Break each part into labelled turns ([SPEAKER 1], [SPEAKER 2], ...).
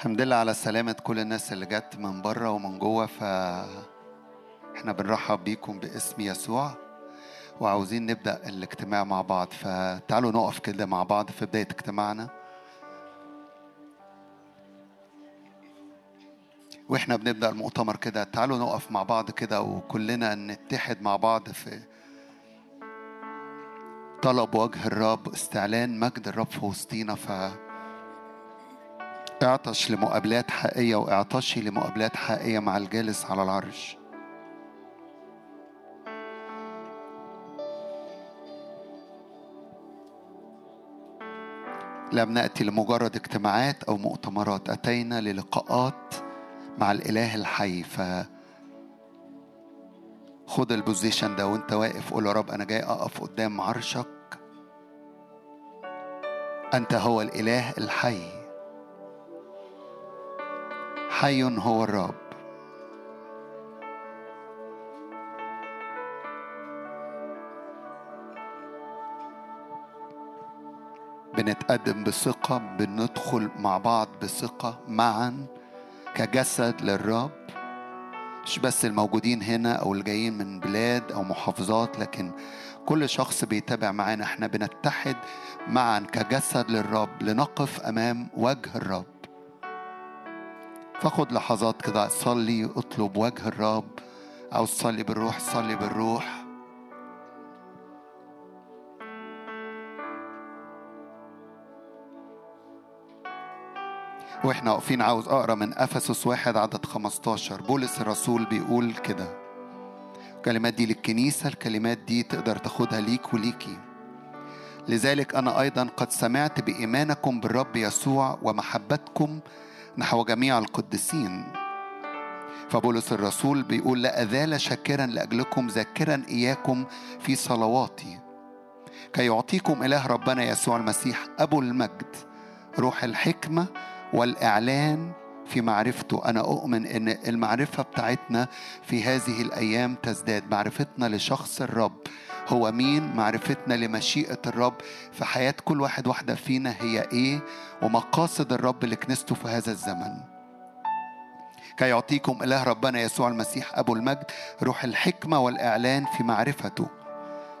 [SPEAKER 1] الحمد لله على سلامة كل الناس اللي جت من بره ومن جوه ف إحنا بنرحب بيكم باسم يسوع. وعاوزين نبدأ الاجتماع مع بعض فتعالوا نقف كده مع بعض في بداية اجتماعنا. وإحنا بنبدأ المؤتمر كده تعالوا نقف مع بعض كده وكلنا نتحد مع بعض في طلب وجه الرب استعلان مجد الرب في وسطينا ف اعطش لمقابلات حقيقية واعطشي لمقابلات حقيقية مع الجالس على العرش. لم نأتي لمجرد اجتماعات أو مؤتمرات أتينا للقاءات مع الإله الحي. ف خد البوزيشن ده وانت واقف قول يا رب أنا جاي أقف قدام عرشك. أنت هو الإله الحي. حي هو الرب. بنتقدم بثقة بندخل مع بعض بثقة معا كجسد للرب. مش بس الموجودين هنا أو الجايين من بلاد أو محافظات لكن كل شخص بيتابع معانا. إحنا بنتحد معا كجسد للرب لنقف أمام وجه الرب. فخد لحظات كده صلي اطلب وجه الرب. أو صلي بالروح صلي بالروح. وإحنا واقفين عاوز اقرا من افسس واحد عدد 15 بولس الرسول بيقول كده. الكلمات دي للكنيسة الكلمات دي تقدر تاخدها ليك وليكي. لذلك أنا أيضا قد سمعت بإيمانكم بالرب يسوع ومحبتكم نحو جميع القديسين. فبولس الرسول بيقول لا أزال شاكرا لأجلكم ذاكرا إياكم في صلواتي. كي يعطيكم إله ربنا يسوع المسيح أبو المجد روح الحكمة والإعلان في معرفته. أنا أؤمن أن المعرفة بتاعتنا في هذه الأيام تزداد. معرفتنا لشخص الرب هو مين معرفتنا لمشيئة الرب في حياة كل واحد واحدة فينا هي إيه ومقاصد الرب لكنيسته في هذا الزمن. كي يعطيكم إله ربنا يسوع المسيح أبو المجد روح الحكمة والإعلان في معرفته.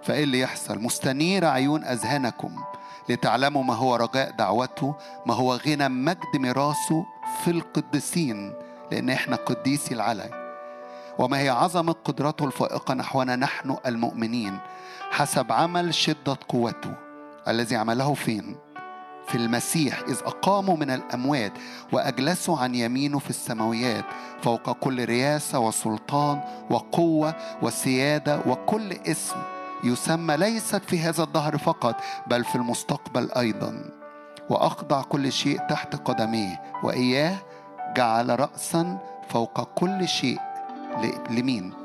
[SPEAKER 1] فإيه اللي يحصل؟ مستنير عيون أذهانكم لتعلموا ما هو رجاء دعوته ما هو غنى مجد ميراثه في القديسين لأن إحنا قديسي العلي. وما هي عظمة قدرته الفائقة نحونا نحن المؤمنين. حسب عمل شدة قوته الذي عمله فين؟ في المسيح إذ أقاموا من الأموات وأجلسوا عن يمينه في السماويات فوق كل رياسة وسلطان وقوة وسيادة وكل اسم يسمى ليست في هذا الدهر فقط بل في المستقبل أيضا وأخضع كل شيء تحت قدميه وإياه جعل رأسا فوق كل شيء لمين؟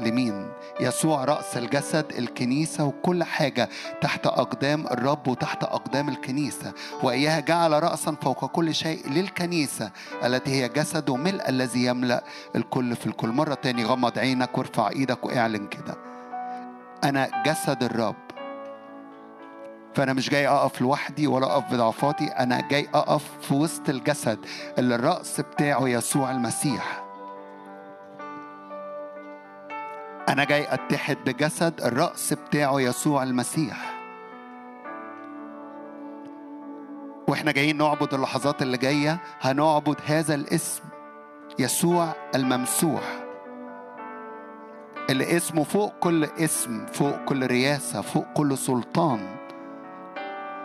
[SPEAKER 1] لمين؟ يسوع رأس الجسد الكنيسة وكل حاجة تحت أقدام الرب وتحت أقدام الكنيسة. وإياها جعل رأسا فوق كل شيء للكنيسة التي هي جسد ملء الذي يملأ الكل في الكل. مرة تاني غمض عينك وارفع إيدك واعلن كده. أنا جسد الرب. فأنا مش جاي أقف لوحدي ولا أقف بضعفاتي أنا جاي أقف في وسط الجسد اللي الرأس بتاعه يسوع المسيح. أنا جاي أتحد بجسد الرأس بتاعه يسوع المسيح. وإحنا جايين نعبد اللحظات اللي جاية هنعبد هذا الاسم يسوع الممسوح. اللي اسمه فوق كل اسم فوق كل رياسة فوق كل سلطان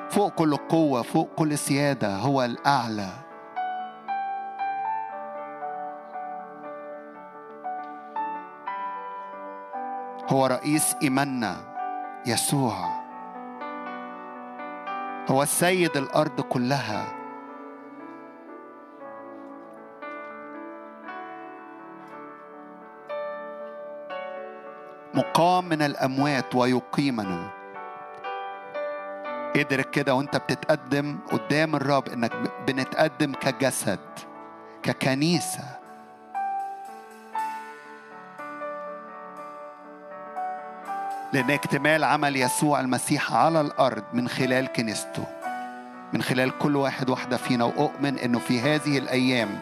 [SPEAKER 1] فوق كل قوة فوق كل سيادة هو الأعلى. هو رئيس إيماننا يسوع. هو السيد الأرض كلها. مقام من الأموات ويقيمنا. ادرك كده وانت بتتقدم قدام الرب إنك بنتقدم كجسد ككنيسة. لأن اكتمال عمل يسوع المسيح على الأرض من خلال كنيسته. من خلال كل واحد واحدة فينا وأؤمن أنه في هذه الأيام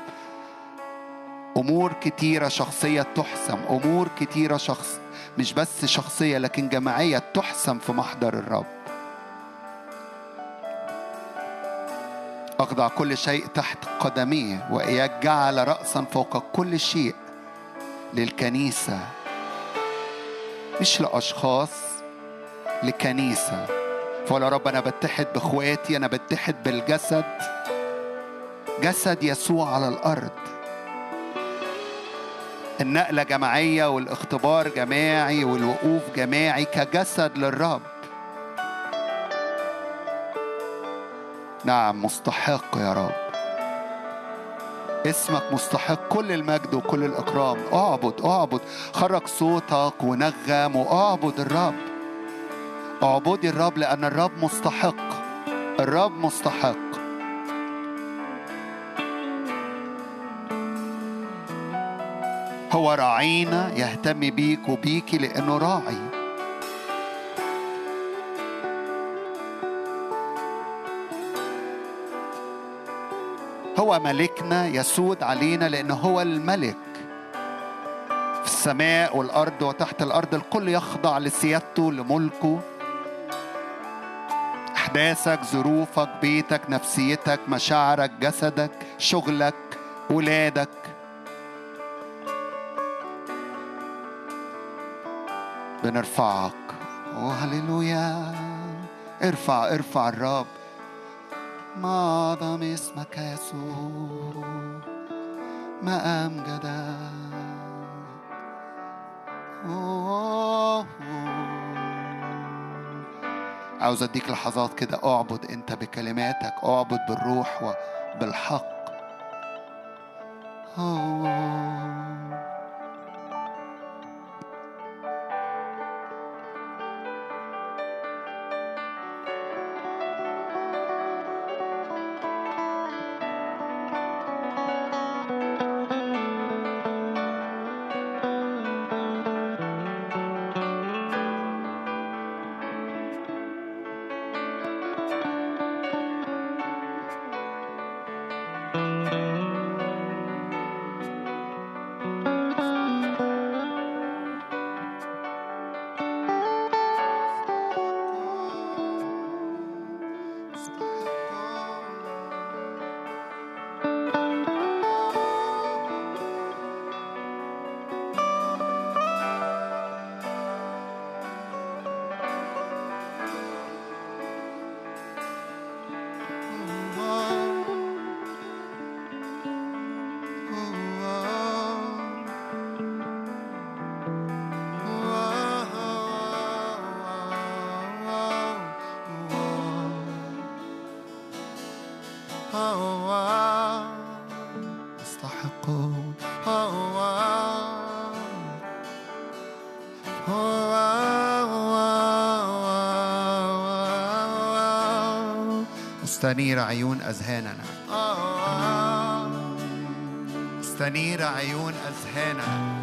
[SPEAKER 1] أمور كتيرة شخصية تحسم. أمور كتيرة شخص مش بس شخصية لكن جماعية تحسم في محضر الرب. أخضع كل شيء تحت قدميه وإياك جعل رأسا فوق كل شيء للكنيسة. مش لأشخاص لكنيسة. فقول يا رب أنا بتحد بإخواتي أنا بتحد بالجسد. جسد يسوع على الأرض. النقلة جماعية والإختبار جماعي والوقوف جماعي كجسد للرب. نعم مستحق يا رب. اسمك مستحق. كل المجد وكل الإكرام. اعبد اعبد. خرج صوتك ونغم واعبد الرب. اعبدي الرب لأن الرب مستحق. الرب مستحق. هو راعينا يهتم بيك وبيكي لأنه راعي. هو ملكنا يسود علينا لأنه هو الملك. في السماء والأرض وتحت الأرض الكل يخضع لسيادته لملكه. أحداثك ظروفك بيتك نفسيتك مشاعرك جسدك شغلك ولادك. بنرفعك. هللويا. ارفع ارفع الرب. ما أعظم اسمك يسوع ما أمجدك أوه. عاوز أديك لحظات كده أعبد أنت بكلماتك أعبد بالروح وبالحق أوه. مستنير عيون أذهاننا. مستنير عيون أذهاننا.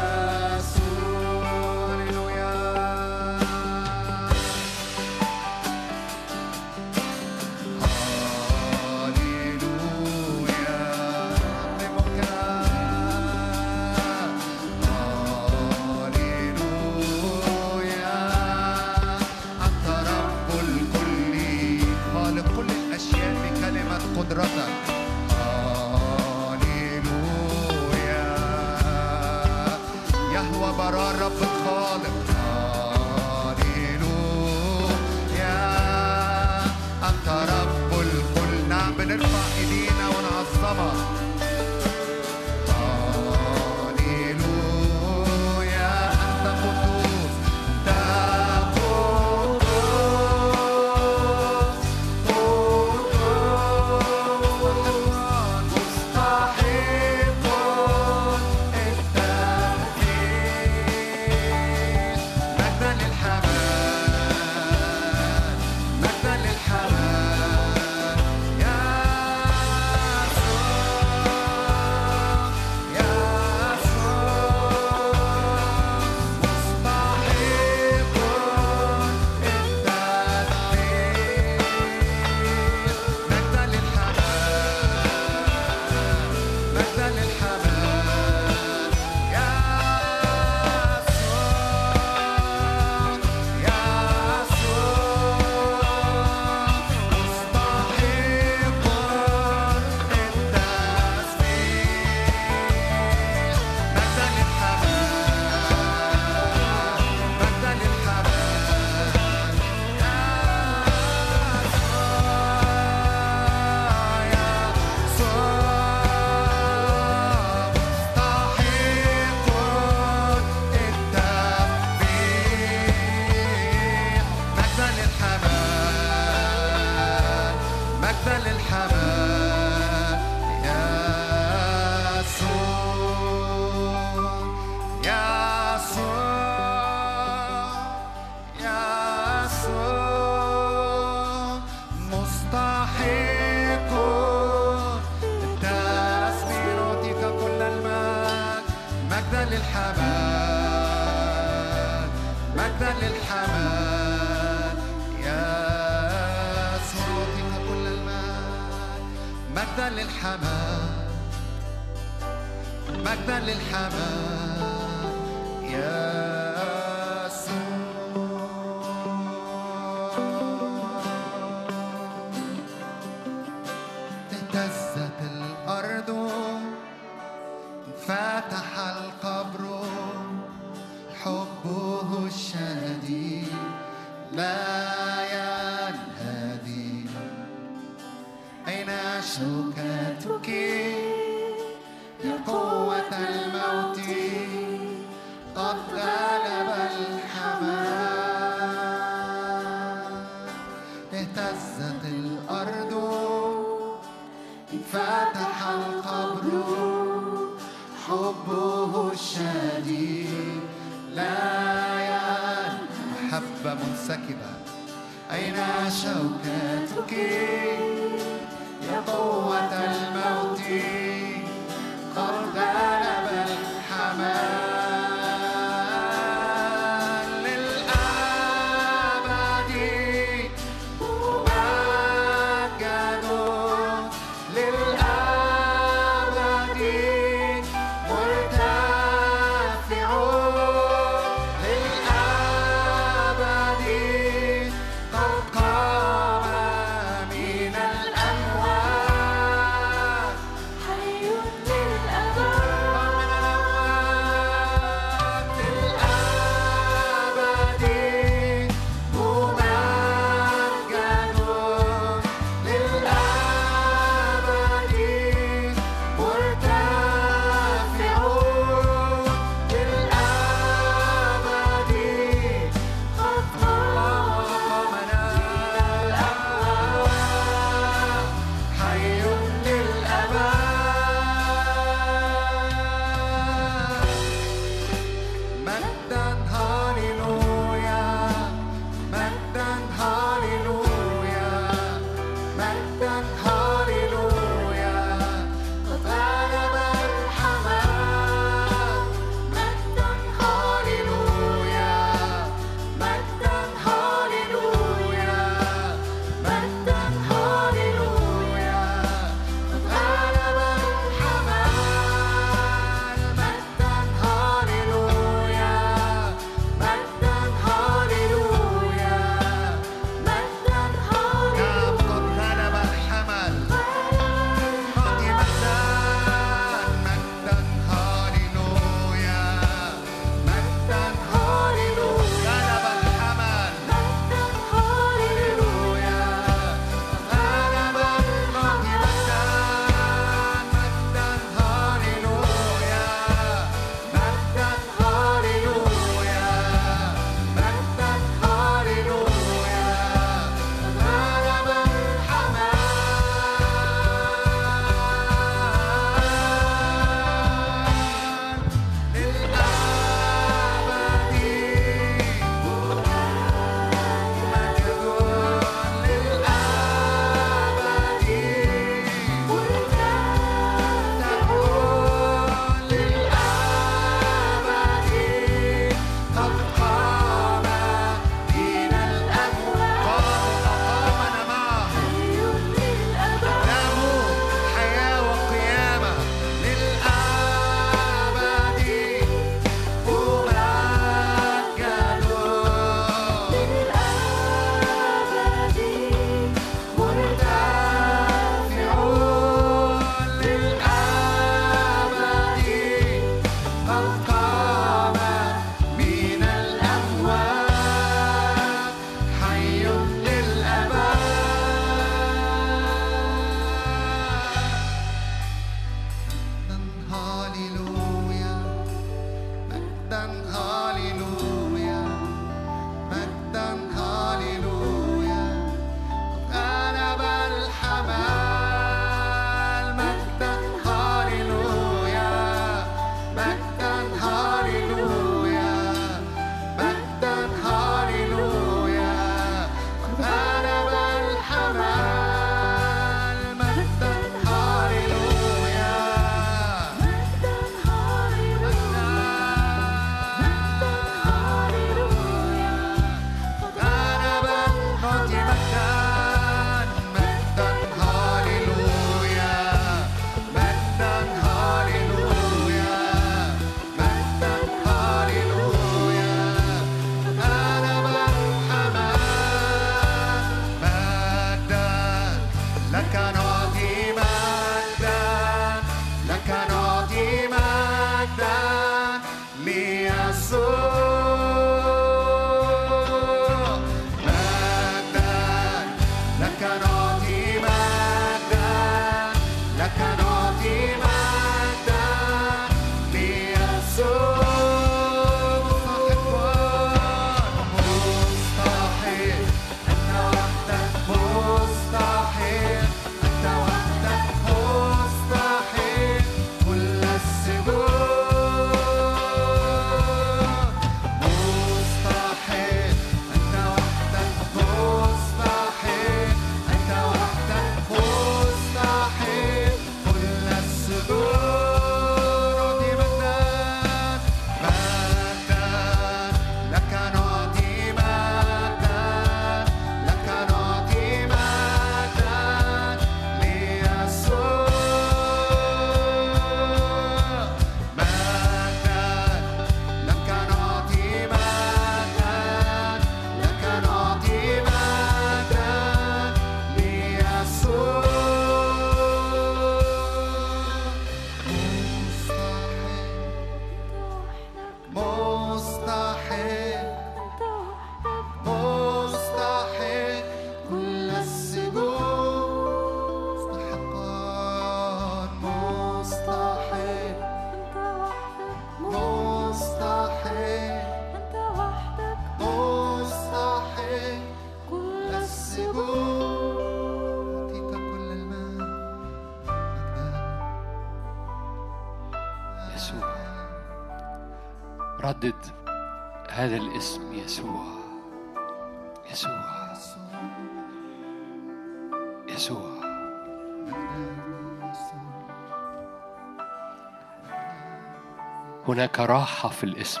[SPEAKER 2] هناك راحة في الاسم.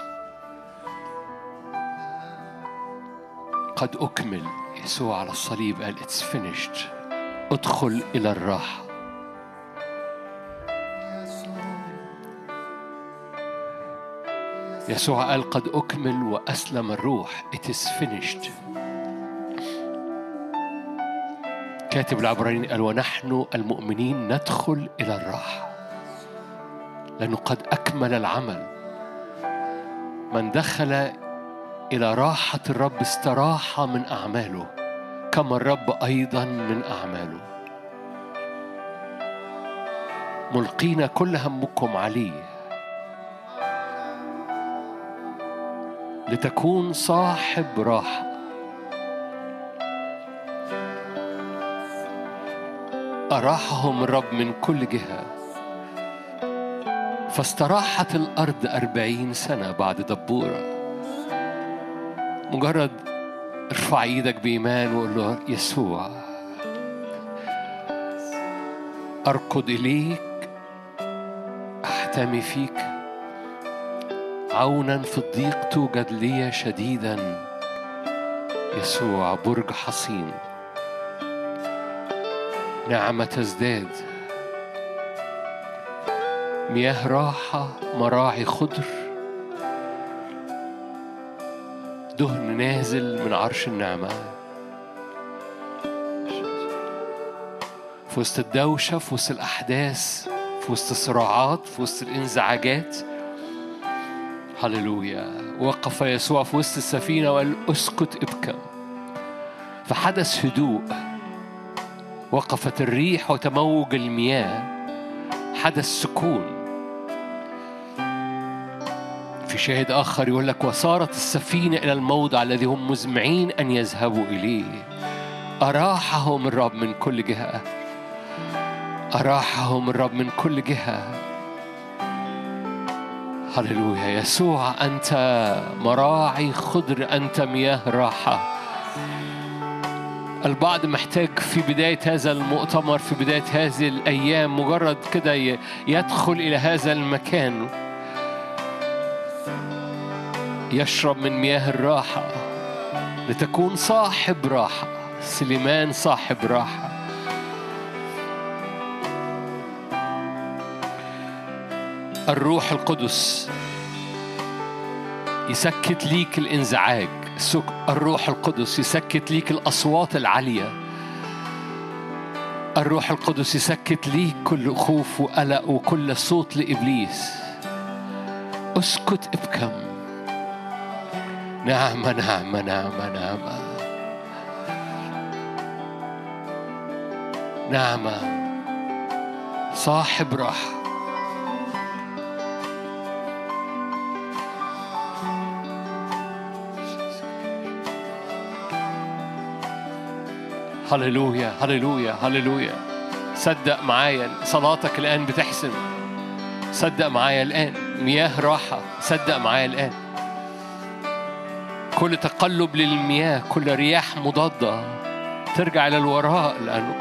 [SPEAKER 2] قد أكمل يسوع على الصليب قال it's finished. ادخل إلى الراحة. يسوع قال قد أكمل وأسلم الروح. It is finished. كاتب العبرانيين قال ونحن المؤمنين ندخل إلى الراحة. لأنه قد أكمل العمل. من دخل إلى راحة الرب استراح من أعماله كما الرب أيضا من أعماله. ملقين كل همكم عليه. لتكون صاحب راحة. أراحهم الرب من كل جهة. فاستراحت الأرض أربعين سنة بعد دبورة. مجرد ارفع إيدك بإيمان وقول له يسوع أركض إليك أحتمي فيك. عونا في الضيق توجد لي شديدا. يسوع برج حصين. نعمة تزداد. مياه راحة مراعي خضر. دهن نازل من عرش النعمة في وسط الدوشة في وسط الأحداث في وسط الصراعات في وسط الإنزعاجات. هللويا. وقف يسوع في وسط السفينة وقال أسكت ابكم فحدث هدوء. وقفت الريح وتموج المياه. حدث سكون. في شاهد آخر يقول لك وصارت السفينة إلى الموضع الذي هم مزمعين أن يذهبوا إليه. أراحهم الرب من كل جهة. أراحهم الرب من كل جهة. هللويا. يسوع أنت مراعي خضر أنت مياه راحة. البعض محتاج في بداية هذا المؤتمر في بداية هذه الأيام مجرد كده يدخل إلى هذا المكان. يشرب من مياه الراحة لتكون صاحب راحة. سليمان صاحب راحة. الروح القدس يسكت ليك الانزعاج. الروح القدس يسكت ليك الأصوات العالية. الروح القدس يسكت ليك كل خوف وقلق وكل صوت لإبليس. اسكت ابكم. نعمة نعمة نعمة نعمة نعمة صاحب راحه هللويا هللويا هللويا. صدق معايا صلاتك الآن بتحسن. صدق معايا الآن. مياه راحة. صدق معايا الآن. كل تقلب للمياه كل رياح مضادة. ترجع إلى الوراء لأنه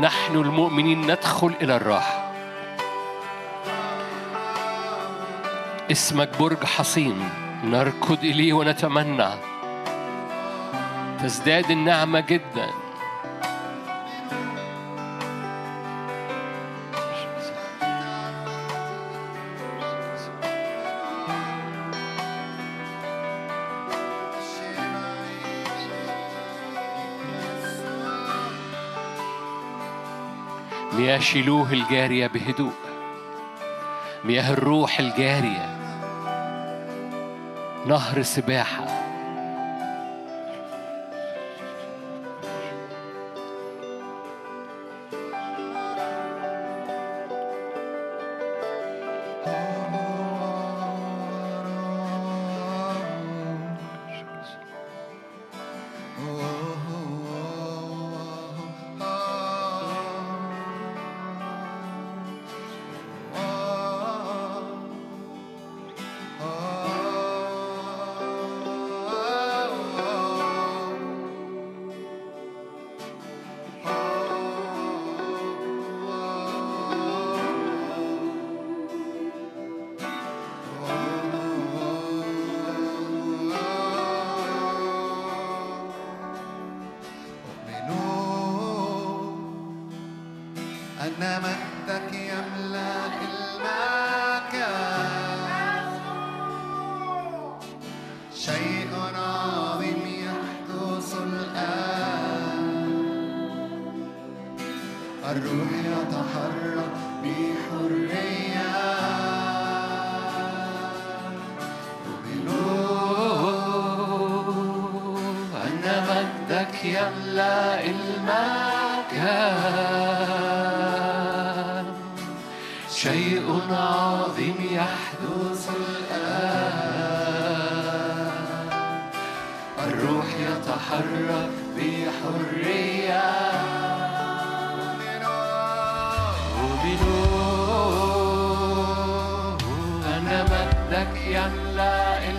[SPEAKER 2] نحن المؤمنين ندخل إلى الراحة. اسمك برج حصين. نركض إليه ونتمنى. تزداد النعمة جدا. مياه شيلوه الجارية بهدوء. مياه الروح الجارية. نهر
[SPEAKER 3] سباحة. الروح يتحرك بحرية. أؤمن أن مجدك يملأ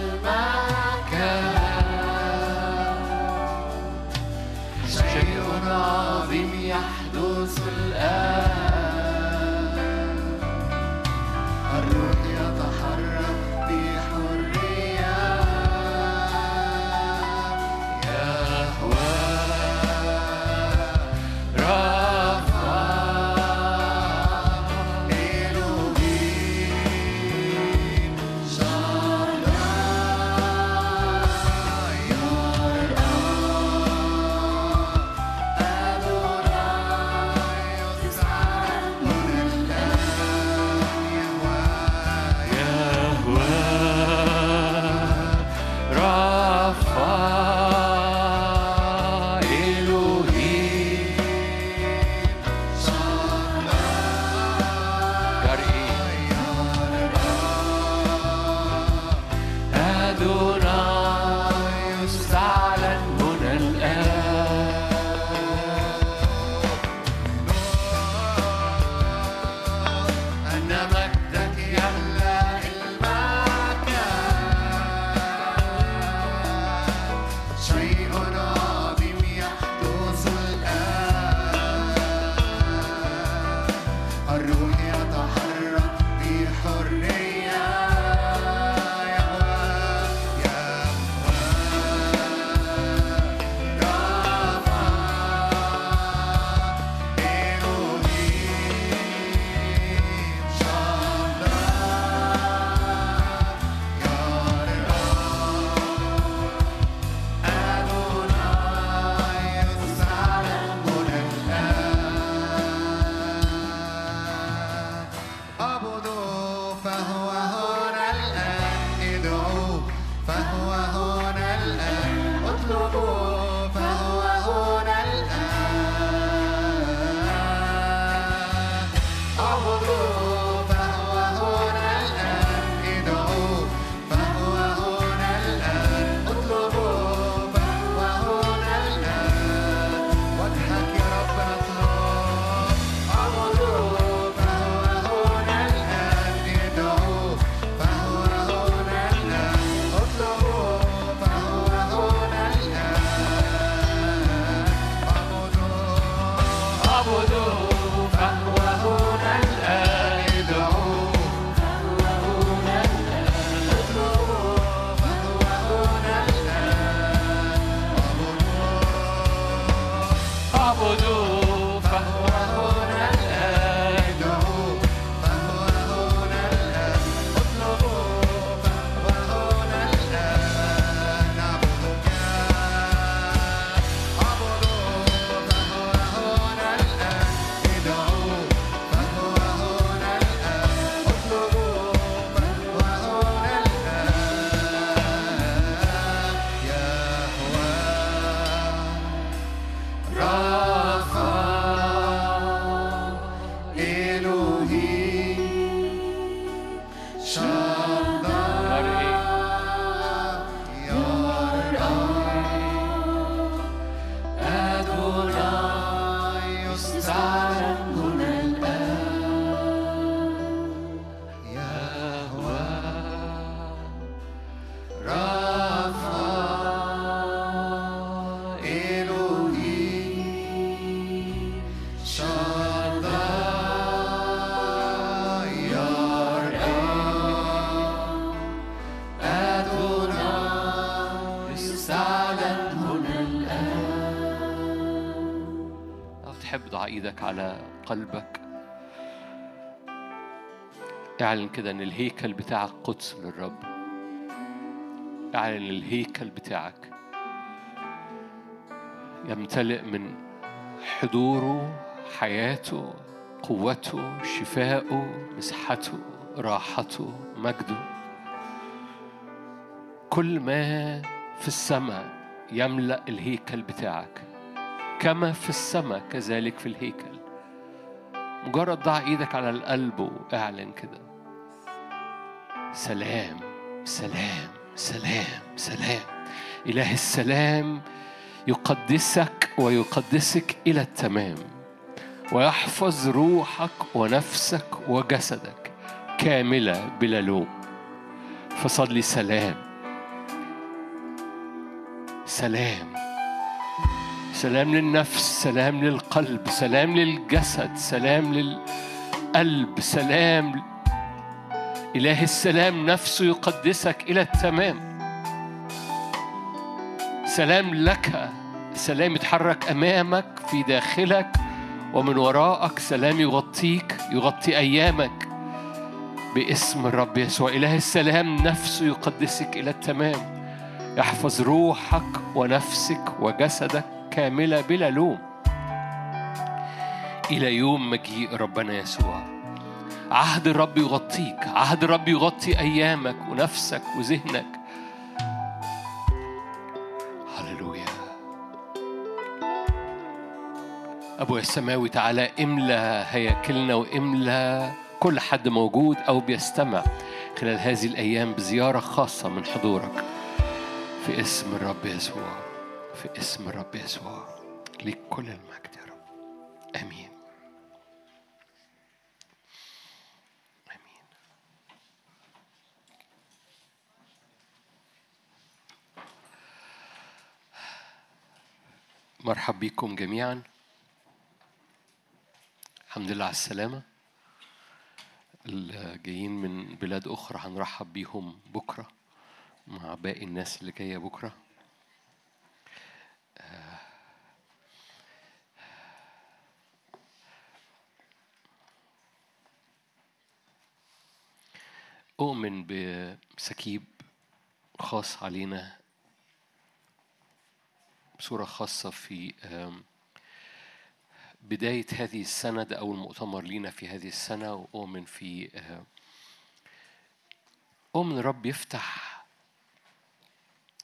[SPEAKER 3] إيدك على قلبك. اعلن كده إن الهيكل بتاعك قدس للرب. اعلن الهيكل بتاعك. يمتلئ من حضوره حياته قوته شفاءه مسحته راحته مجده. كل ما في السماء يملأ الهيكل بتاعك. كما في السماء كذلك في الهيكل.
[SPEAKER 2] مجرد ضع إيدك على القلب واعلن كده. سلام سلام سلام سلام. إله السلام يقدسك ويقدسك إلى التمام. ويحفظ روحك ونفسك وجسدك كاملة بلا لوم. فصلي سلام. سلام. سلام للنفس سلام للقلب سلام للجسد سلام للقلب سلام إله السلام نفسه يقدسك إلى التمام. سلام لك سلام يتحرك أمامك في داخلك ومن وراءك سلام يغطيك يغطي أيامك. باسم الرب يسوع إله السلام نفسه يقدسك إلى التمام. يحفظ روحك ونفسك وجسدك. كاملة بلا لوم. إلى يوم مجيء ربنا يسوع. عهد الرب يغطيك عهد الرب يغطي أيامك ونفسك وذهنك. هللويا. أبويا السماوي تعالى املى هياكلنا واملى كل حد موجود أو بيستمع خلال هذه الأيام بزيارة خاصة من حضورك. في اسم الرب يسوع. في اسم الرب يسوع ليك كل المجد يا رب. آمين. آمين. مرحب بكم جميعا. الحمد لله على السلامة. اللي جايين من بلاد أخرى هنرحب بيهم بكرة مع باقي الناس اللي جاية بكرة. أؤمن بسكيب خاص علينا بصورة خاصة في بداية هذه السنة ده أول مؤتمر لينا في هذه السنة وأؤمن في أؤمن الرب يفتح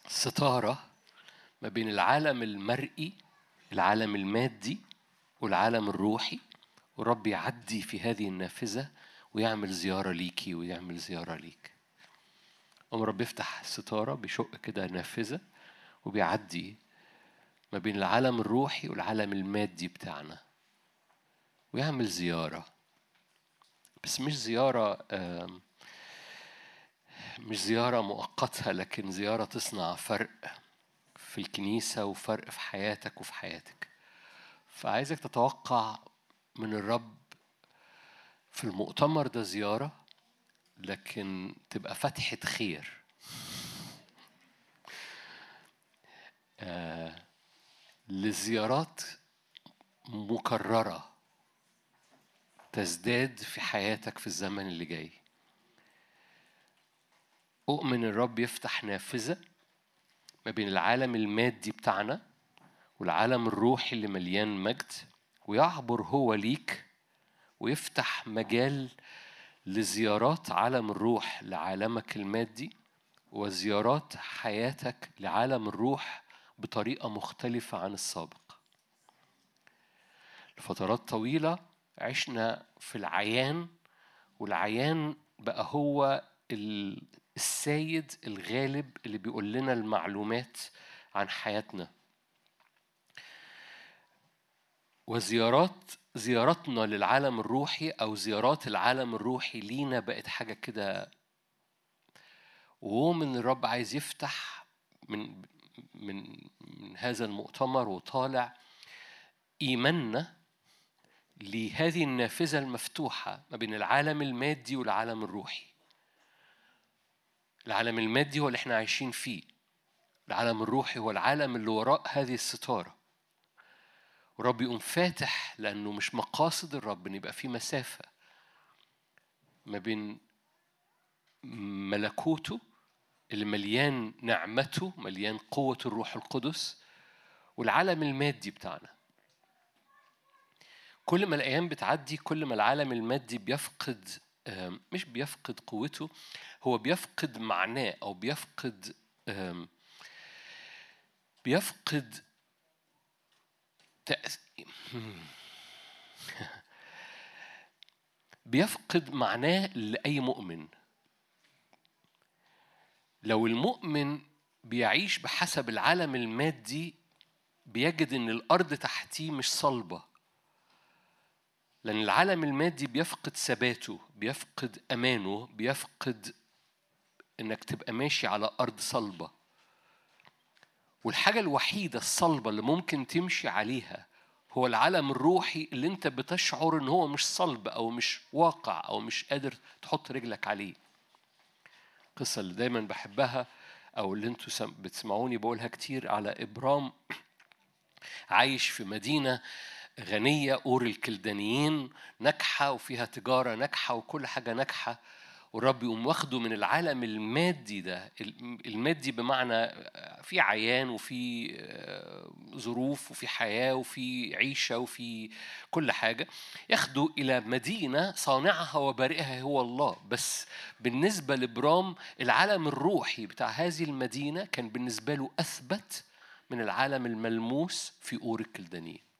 [SPEAKER 2] ستارة ما بين العالم المرئي العالم المادي والعالم الروحي والرب يعدي في هذه النافذة ويعمل زيارة ليكي ويعمل زيارة ليك. أم رب يفتح ستارة بيشق كده نافذة وبيعدي ما بين العالم الروحي والعالم المادي بتاعنا. ويعمل زيارة. بس مش زيارة مش زيارة مؤقتة لكن زيارة تصنع فرق في الكنيسة وفرق في حياتك وفي حياتك. فعايزك تتوقع من الرب في المؤتمر ده زيارة لكن تبقى فتحة خير. آه لزيارات مكررة تزداد في حياتك في الزمن اللي جاي. أؤمن الرب يفتح نافذة ما بين العالم المادي بتاعنا والعالم الروحي اللي مليان مجد ويعبر هو ليك ويفتح مجال لزيارات عالم الروح لعالمك المادي وزيارات حياتك لعالم الروح بطريقة مختلفة عن السابق. لفترات طويلة عشنا في العيان والعيان بقى هو ال- السيد الغالب اللي بيقول لنا المعلومات عن حياتنا. وزيارات زيارتنا للعالم الروحي أو زيارات العالم الروحي لينا بقت حاجة كده وهو من الرب عايز يفتح من من من هذا المؤتمر وطالع إيماننا لهذه النافذة المفتوحة ما بين العالم المادي والعالم الروحي. العالم المادي هو اللي إحنا عايشين فيه. العالم الروحي هو العالم اللي وراء هذه الستارة. ورب يقوم فاتح لأنه مش مقاصد الرب إن يبقى في مسافة ما بين ملكوته اللي مليان نعمته مليان قوة الروح القدس والعالم المادي بتاعنا كل ما الأيام بتعدي كل ما العالم المادي بيفقد مش بيفقد قوته هو بيفقد معناه أو بيفقد بيفقد. بيفقد معناه لأي مؤمن. لو المؤمن بيعيش بحسب العالم المادي بيجد إن الأرض تحتيه مش صلبة. لأن العالم المادي بيفقد ثباته بيفقد أمانه بيفقد إنك تبقى ماشي على أرض صلبة. والحاجة الوحيدة الصلبة اللي ممكن تمشي عليها هو العالم الروحي اللي انت بتشعر ان هو مش صلب أو مش واقع أو مش قادر تحط رجلك عليه. القصة اللي دايما بحبها أو اللي أنتوا سم- بتسمعوني بقولها كتير على إبرام عايش في مدينة غنية أور الكلدانيين ناجحة وفيها تجارة ناجحة وكل حاجة ناجحة. والرب يقوم واخده من العالم المادي ده المادي بمعنى في عيان وفي آه، ظروف وفي حياة وفي عيشة وفي كل حاجة ياخده إلى مدينة صانعها وبارئها هو الله. بس بالنسبة لبرام العالم الروحي بتاع هذه المدينة كان بالنسبة له أثبت من العالم الملموس في أور الكلدانيين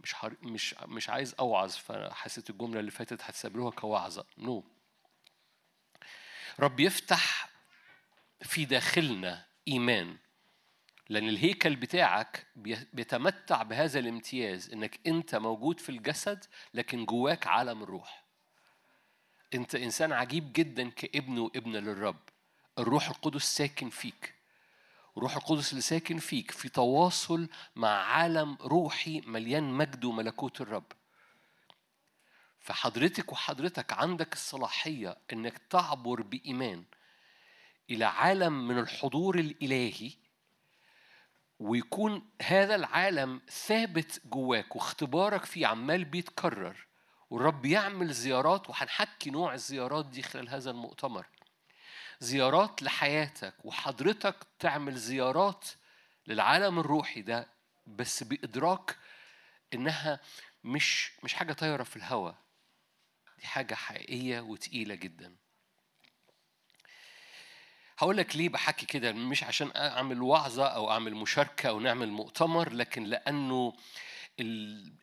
[SPEAKER 2] مش حر... مش مش عايز أوعظ فحسيت الجملة اللي فاتت هتستقبلوها كوعظة. no. رب يفتح في داخلنا إيمان لأن الهيكل بتاعك بي- بيتمتع بهذا الامتياز إنك أنت موجود في الجسد لكن جواك عالم الروح. أنت إنسان عجيب جدا كابن وابنة للرب. الروح القدس ساكن فيك. الروح القدس اللي ساكن فيك في تواصل مع عالم روحي مليان مجد وملكوت الرب. فحضرتك وحضرتك عندك الصلاحية إنك تعبر بإيمان إلى عالم من الحضور الإلهي ويكون هذا العالم ثابت جواك واختبارك فيه عمال بيتكرر والرب يعمل زيارات وهنحكي نوع الزيارات دي خلال هذا المؤتمر. زيارات لحياتك وحضرتك تعمل زيارات للعالم الروحي ده بس بإدراك إنها مش مش حاجة طايرة في الهواء دي حاجة حقيقية وتقيلة جدا. هقول لك ليه بحكي كده مش عشان أعمل وعظة أو أعمل مشاركة أو نعمل مؤتمر لكن لأنه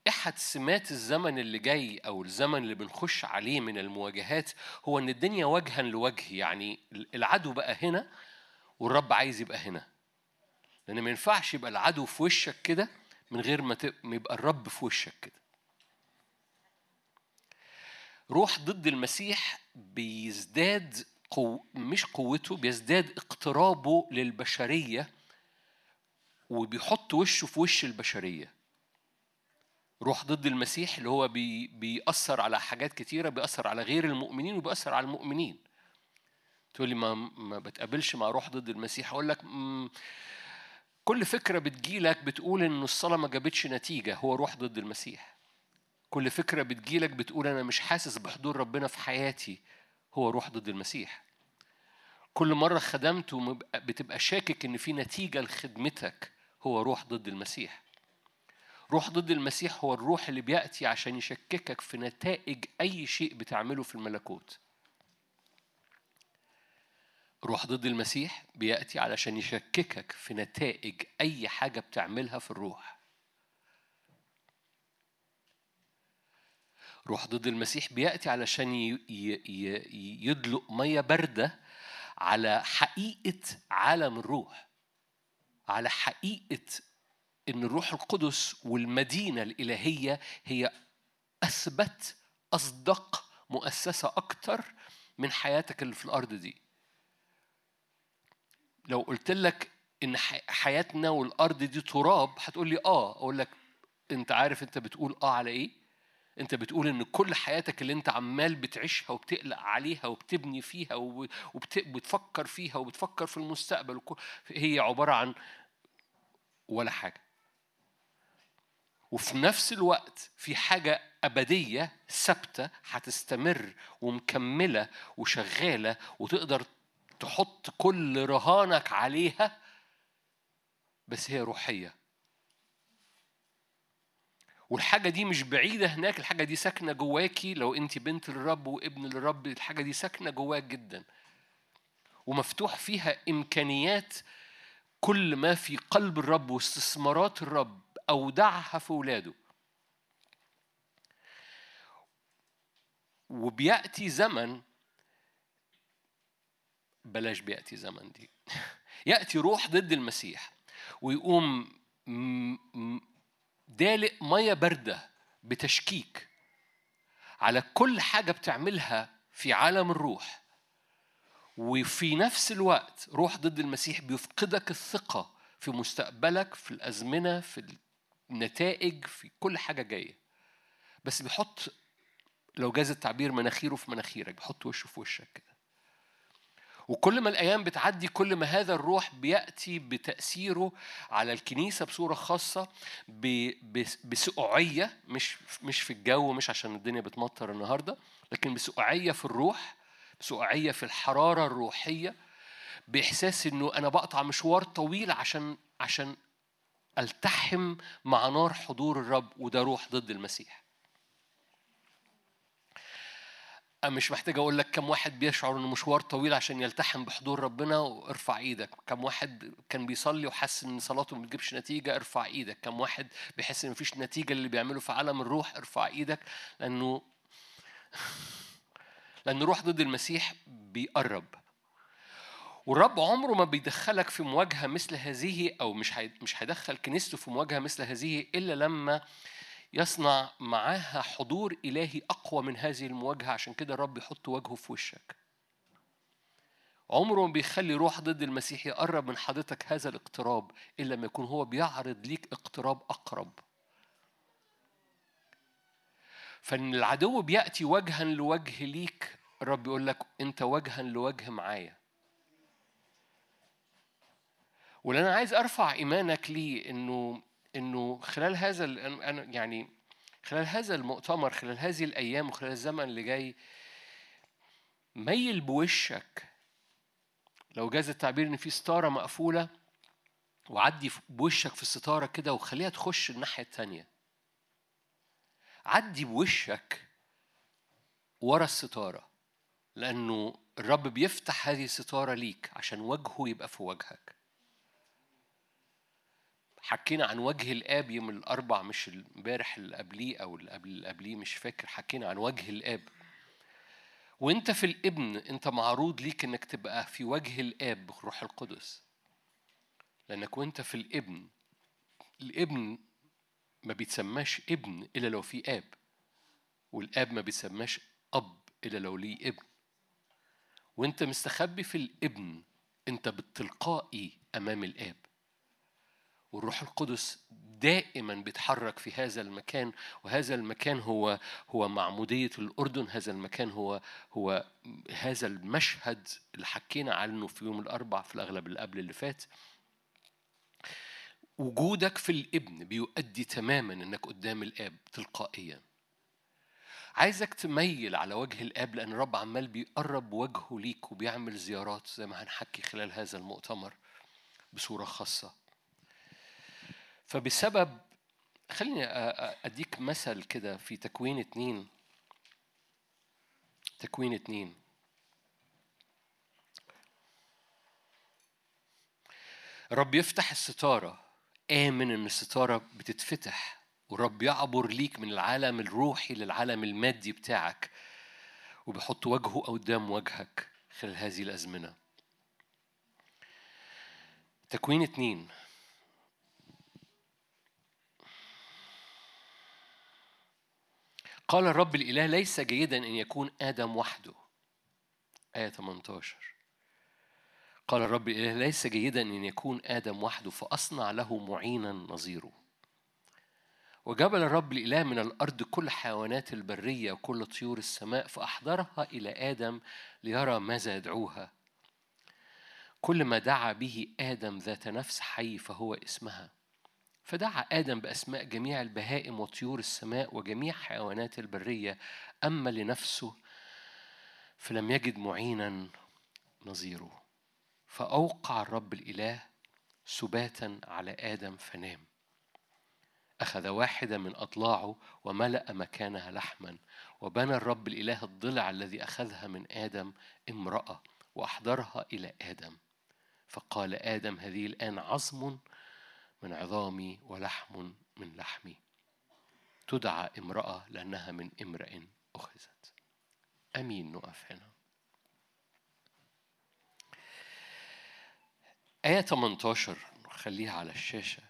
[SPEAKER 2] أحد سمات الزمن اللي جاي أو الزمن اللي بنخش عليه من المواجهات هو إن الدنيا وجها لوجه يعني العدو بقى هنا والرب عايز يبقى هنا. لأن ما ينفعش يبقى العدو في وشك كده من غير ما يبقى الرب في وشك كده. روح ضد المسيح بيزداد قو... مش قوته بيزداد اقترابه للبشرية وبيحط وشه في وش البشرية. روح ضد المسيح اللي هو بي بيأثر على حاجات كتيرة بيأثر على غير المؤمنين وبيأثر على المؤمنين. تقول لي ما ما بتقابلش مع روح ضد المسيح؟ أقول لك كل فكرة بتجيلك بتقول إن الصلاة ما جابتش نتيجة هو روح ضد المسيح. كل فكرة بتجيلك بتقول أنا مش حاسس بحضور ربنا في حياتي هو روح ضد المسيح. كل مرة خدمت وبتبقى شاكك إن في نتيجة لخدمتك هو روح ضد المسيح. روح ضد المسيح هو الروح اللي بيأتي عشان يشككك في نتائج أي شيء بتعمله في الملكوت. روح ضد المسيح بيأتي علشان يشككك في نتائج أي حاجة بتعملها في الروح. روح ضد المسيح بيأتي علشان يدلق مية باردة على حقيقة عالم الروح على حقيقة إن الروح القدس والمدينة الإلهية هي أثبت أصدق مؤسسة أكتر من حياتك اللي في الأرض دي. لو قلت لك ح- حياتنا والأرض دي تراب هتقول لي آه. أقول لك أنت عارف أنت بتقول آه على إيه؟ أنت بتقول إن كل حياتك اللي أنت عمال بتعيشها وبتقلق عليها وبتبني فيها وب- وبت- وبتفكر فيها وبتفكر في المستقبل هي عبارة عن ولا حاجة. وفي نفس الوقت في حاجة أبدية ثابتة هتستمر ومكملة وشغالة وتقدر تحط كل رهانك عليها بس هي روحية. والحاجة دي مش بعيدة هناك الحاجة دي ساكنة جواكي. لو أنت بنت للرب وابن للرب الحاجة دي ساكنة جواك جدا. ومفتوح فيها إمكانيات كل ما في قلب الرب واستثمارات الرب. أودعها في ولاده. وبيأتي زمن بلاش بيأتي زمن دي. يأتي روح ضد المسيح ويقوم دالق مية باردة بتشكيك على كل حاجة بتعملها في عالم الروح. وفي نفس الوقت روح ضد المسيح بيفقدك الثقة في مستقبلك في الأزمنة في النتائج في كل حاجة جاية. بس بيحط لو جاز التعبير مناخيره في مناخيرك بيحط وشه في وشك كده. وكل ما الأيام بتعدي كل ما هذا الروح بيأتي بتأثيره على الكنيسة بصورة خاصة بسقوعية مش مش في الجو مش عشان الدنيا بتمطر النهارده لكن بسقوعية في الروح بسقوعية في الحرارة الروحية بإحساس إنه أنا بقطع مشوار طويل عشان عشان ألتحم مع نار حضور الرب وده روح ضد المسيح. مش محتاج أقول لك كم واحد بيشعر إنه مشوار طويل عشان يلتحم بحضور ربنا وارفع إيدك. كم واحد كان بيصلي وحس إن صلاته ما بتجيبش نتيجة ارفع إيدك. كم واحد بيحس إن مفيش نتيجة اللي بيعمله في عالم الروح ارفع إيدك. لأنه لأن روح ضد المسيح بيقرب. والرب عمره ما بيدخلك في مواجهة مثل هذه أو مش مش هيدخل كنيسته في مواجهة مثل هذه إلا لما يصنع معاها حضور إلهي أقوى من هذه المواجهة. عشان كده الرب يحط وجهه في وشك. عمره ما بيخلي روح ضد المسيح يقرب من حضرتك هذا الاقتراب إلا لما يكون هو بيعرض ليك اقتراب أقرب. فإن العدو بيأتي وجها لوجه ليك الرب يقول لك أنت وجها لوجه معايا. واللي أنا عايز أرفع إيمانك ليه إنه إنه خلال هذا أنا يعني خلال هذا المؤتمر خلال هذه الأيام وخلال الزمن اللي جاي ميل بوشك. لو جاز التعبير إن في ستارة مقفولة وعدي بوشك في الستارة كده وخليها تخش الناحية التانية. عدي بوشك ورا الستارة لأنه الرب بيفتح هذه الستارة ليك عشان وجهه يبقى في وجهك. حكينا عن وجه الآب يوم الأربع مش امبارح اللي قبليه أو اللي قبل اللي قبليه مش فاكر. حكينا عن وجه الآب. وأنت في الابن أنت معروض ليك إنك تبقى في وجه الآب بالروح القدس. لأنك وأنت في الابن الابن ما بيتسماش ابن إلا لو في آب والآب ما بيتسماش أب إلا لو ليه ابن. وأنت مستخبي في الابن أنت بالتلقائي أمام الآب. والروح القدس دائما بيتحرك في هذا المكان وهذا المكان هو هو معمودية الأردن هذا المكان هو هو هذا المشهد اللي حكينا عنه في يوم الأربع في الأغلب اللي قبل اللي فات. وجودك في الابن بيؤدي تماما إنك قدام الآب تلقائيا. عايزك تميل على وجه الآب لأن الرب عمال بيقرب وجهه ليك وبيعمل زيارات زي ما هنحكي خلال هذا المؤتمر بصورة خاصة. فبسبب خليني أديك مثل كده في تكوين اتنين. تكوين اتنين. الرب يفتح الستارة. آمن إن الستارة بتتفتح والرب يعبر ليك من العالم الروحي للعالم المادي بتاعك وبيحط وجهه قدام وجهك خلال هذه الأزمنة. تكوين اتنين. قال الرب الإله ليس جيدا أن يكون آدم وحده. آية 18 قال الرب الإله ليس جيدا أن يكون آدم وحده فأصنع له معينا نظيره. وجبل الرب الإله من الأرض كل حيوانات البرية وكل طيور السماء فأحضرها إلى آدم ليرى ماذا يدعوها. كل ما دعا به آدم ذات نفس حي فهو اسمها. فدعا آدم بأسماء جميع البهائم وطيور السماء وجميع حيوانات البرية أما لنفسه فلم يجد معينا نظيره. فأوقع الرب الإله سباتا على آدم فنام. أخذ واحدة من أضلاعه وملأ مكانها لحما وبنى الرب الإله الضلع الذي أخذها من آدم امرأة وأحضرها إلى آدم. فقال آدم هذه الآن عظم من عظامي ولحم من لحمي. تدعى امرأة لأنها من امرئ أخذت. أمين نقف هنا. آية 18 خليها على الشاشة.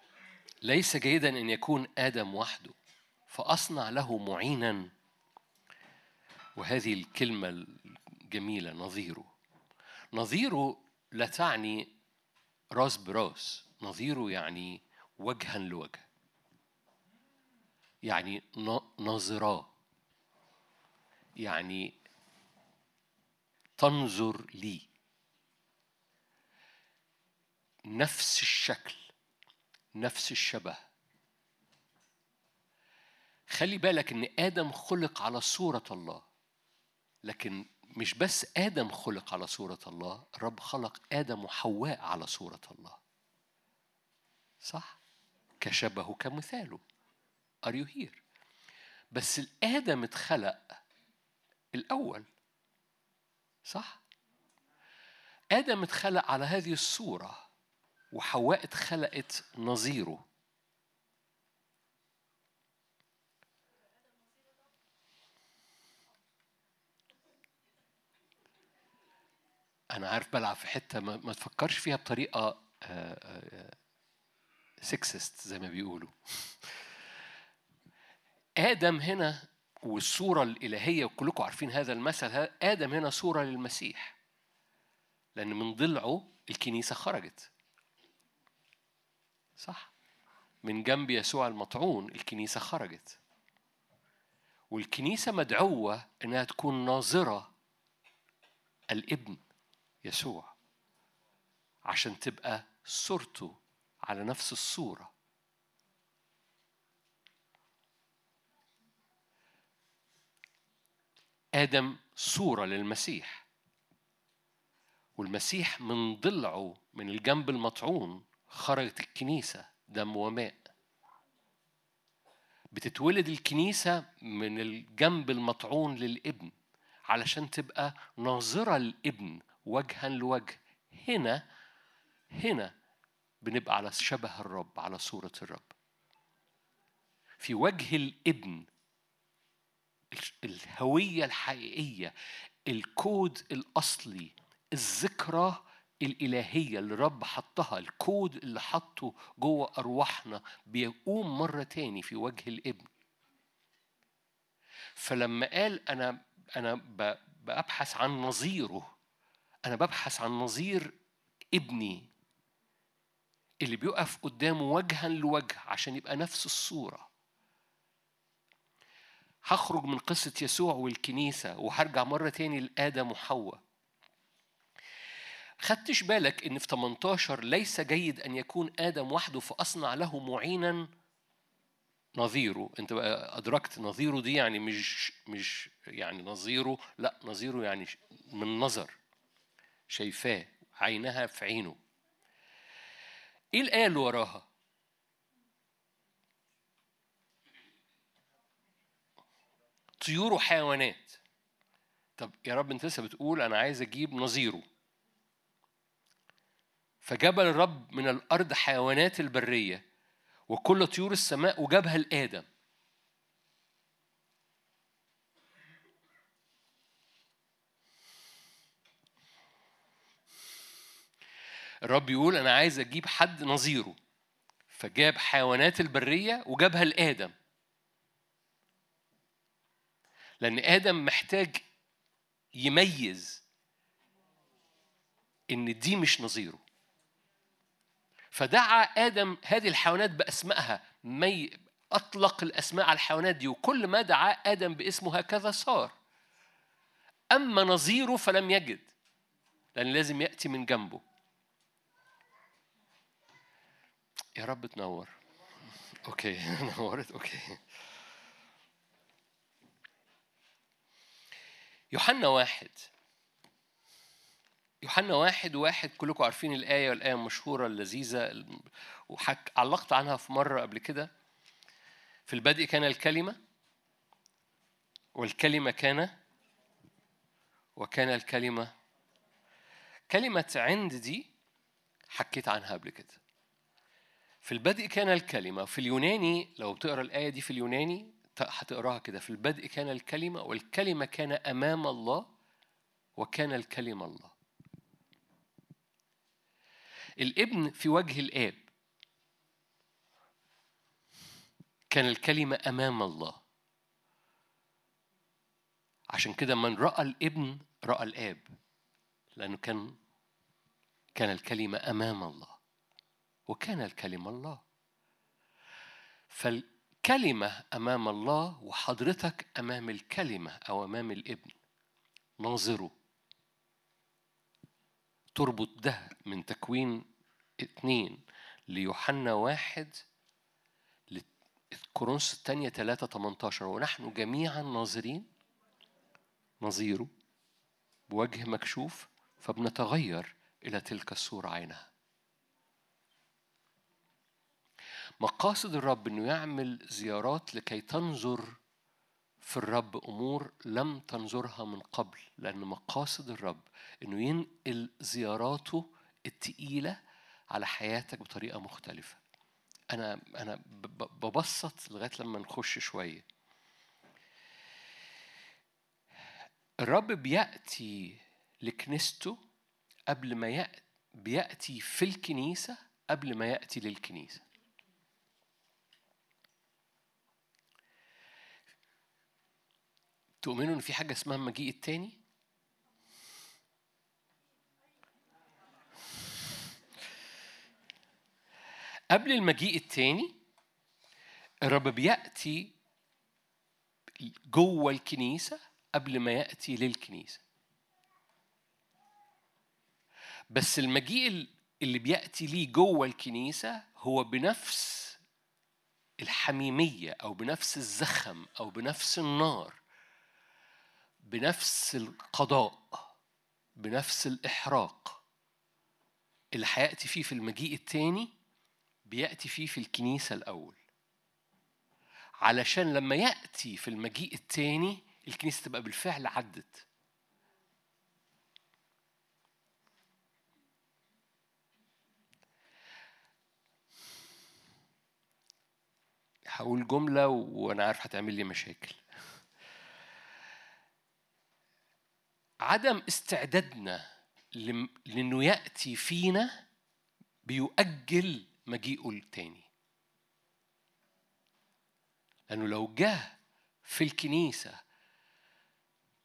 [SPEAKER 2] ليس جيدا أن يكون آدم وحده فأصنع له معينا. وهذه الكلمة الجميلة نظيره. نظيره لا تعني راس براس. نظيره يعني وجها لوجه. يعني ناظراه يعني تنظر لي. نفس الشكل نفس الشبه. خلي بالك إن آدم خلق على صورة الله. لكن مش بس آدم خلق على صورة الله الرب خلق آدم وحواء على صورة الله. صح؟ كشبهه كمثاله. Are you here? بس الآدم اتخلق الأول صح؟ آدم اتخلق على هذه الصورة وحواء اتخلقت نظيره. أنا عارف بلعب في حتة ما, ما تفكرش فيها بطريقة سكسست زي ما بيقولوا. آدم هنا والصورة الإلهية وكلكم عارفين هذا المثل آدم هنا صورة للمسيح. لأن من ضلعه الكنيسة خرجت. صح؟ من جنب يسوع المطعون الكنيسة خرجت. والكنيسة مدعوة إنها تكون ناظرة الابن يسوع عشان تبقى صورته على نفس الصورة. آدم صورة للمسيح. والمسيح من ضلعه من الجنب المطعون خرجت الكنيسة دم وماء. بتتولد الكنيسة من الجنب المطعون للابن علشان تبقى ناظرة الابن وجها لوجه. هنا هنا بنبقى على شبه الرب على صورة الرب. في وجه الابن الهوية الحقيقية الكود الأصلي الذكرى الإلهية اللي الرب حطها الكود اللي حطه جوه أرواحنا بيقوم مرة تاني في وجه الابن. فلما قال أنا أنا ببحث عن نظيره أنا ببحث عن نظير ابني اللي بيقف قدامه وجها لوجه عشان يبقى نفس الصورة. هخرج من قصة يسوع والكنيسة وهرجع مرة تاني لآدم وحواء. خدتش بالك إن في 18 ليس جيد أن يكون آدم وحده فأصنع له معينا نظيره؟ أنت بقى أدركت نظيره دي يعني مش مش يعني نظيره؟ لا نظيره يعني من نظر شايفاه عينها في عينه. إيه اللي وراها؟ طيور وحيوانات. طب يا رب أنت لسه بتقول أنا عايز أجيب نظيره. فجبل الرب من الأرض حيوانات البرية وكل طيور السماء وجابها لآدم الرب يقول أنا عايز أجيب حد نظيره. فجاب حيوانات البرية وجابها لآدم. لأن آدم محتاج يميز إن دي مش نظيره. فدعا آدم هذه الحيوانات بأسمائها. مي أطلق الأسماء على الحيوانات دي. وكل ما دعا آدم باسمه هكذا صار. أما نظيره فلم يجد. لأن لازم يأتي من جنبه. يا رب تنور. okay نورت okay. يوحنا واحد. يوحنا واحد واحد كلكم عارفين الآية والآية المشهورة اللذيذة. وحك علقت عنها في مرة قبل كده. في البدء كان الكلمة والكلمة كان وكان الكلمة. كلمة عند دي حكيت عنها قبل كده. في البدء كان الكلمة في اليوناني لو بتقرأ الآية دي في اليوناني هتقراها كده في البدء كان الكلمة والكلمة كان أمام الله وكان الكلمة الله. الابن في وجه الآب. كان الكلمة أمام الله. عشان كده من رأى الابن رأى الآب. لأنه كان كان الكلمة أمام الله. وكان الكلمة الله. فالكلمة أمام الله وحضرتك أمام الكلمة أو أمام الابن. ناظره تربط ده من تكوين اتنين ليوحنا واحد كورنثوس الثانية 3 18 ونحن جميعا ناظرين. نظيره بوجه مكشوف. فبنتغير إلى تلك الصورة عينها. مقاصد الرب إنه يعمل زيارات لكي تنظر في الرب أمور لم تنظرها من قبل لأن مقاصد الرب إنه ينقل زياراته التقيلة على حياتك بطريقة مختلفة. أنا أنا ببسط لغاية لما نخش شوية. الرب بيأتي لكنيسته قبل ما يأتي بيأتي في الكنيسة قبل ما يأتي للكنيسة. تؤمنوا إن في حاجة اسمها المجيء التاني؟ قبل المجيء التاني الرب بيأتي جوه الكنيسة قبل ما يأتي للكنيسة. بس المجيء اللي بيأتي ليه جوه الكنيسة هو بنفس الحميمية أو بنفس الزخم أو بنفس النار. بنفس القضاء بنفس الإحراق. اللي هيأتي فيه في المجيء التاني بيأتي فيه في الكنيسة الأول. علشان لما يأتي في المجيء التاني الكنيسة تبقى بالفعل عدت. هقول جملة وأنا عارف هتعمل لي مشاكل. عدم استعدادنا لإنه يأتي فينا بيؤجل مجيئه التاني. لأنه لو جه في الكنيسة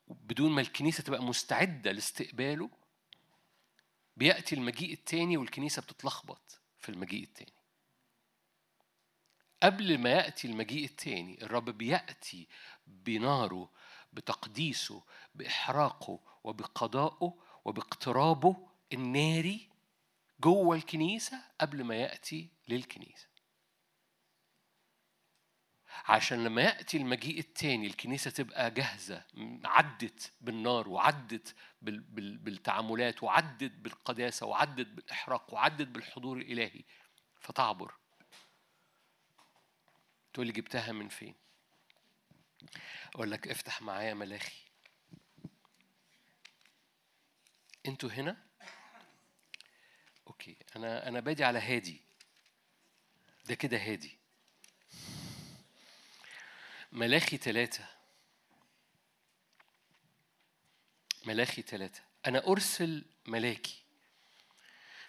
[SPEAKER 2] بدون ما الكنيسة تبقى مستعدة لاستقباله بيأتي المجيء التاني والكنيسة بتتلخبط في المجيء التاني. قبل ما يأتي المجيء التاني الرب بيأتي بناره بتقديسه بإحراقه وبقضائه وباقترابه الناري جوه الكنيسة قبل ما يأتي للكنيسة. عشان لما يأتي المجيء التاني الكنيسة تبقى جاهزة عدت بالنار وعدت بالتعاملات وعدت بالقداسة وعدت بالإحراق وعدت بالحضور الإلهي فتعبر. تقول لي جبتها من فين؟ أقول لك افتح معايا ملاخي. أنتوا هنا؟ أوكي أنا أنا بادي على هادي. ده كده هادي. ملاخي ثلاثة ملاخي ثلاثة أنا أرسل ملاكي.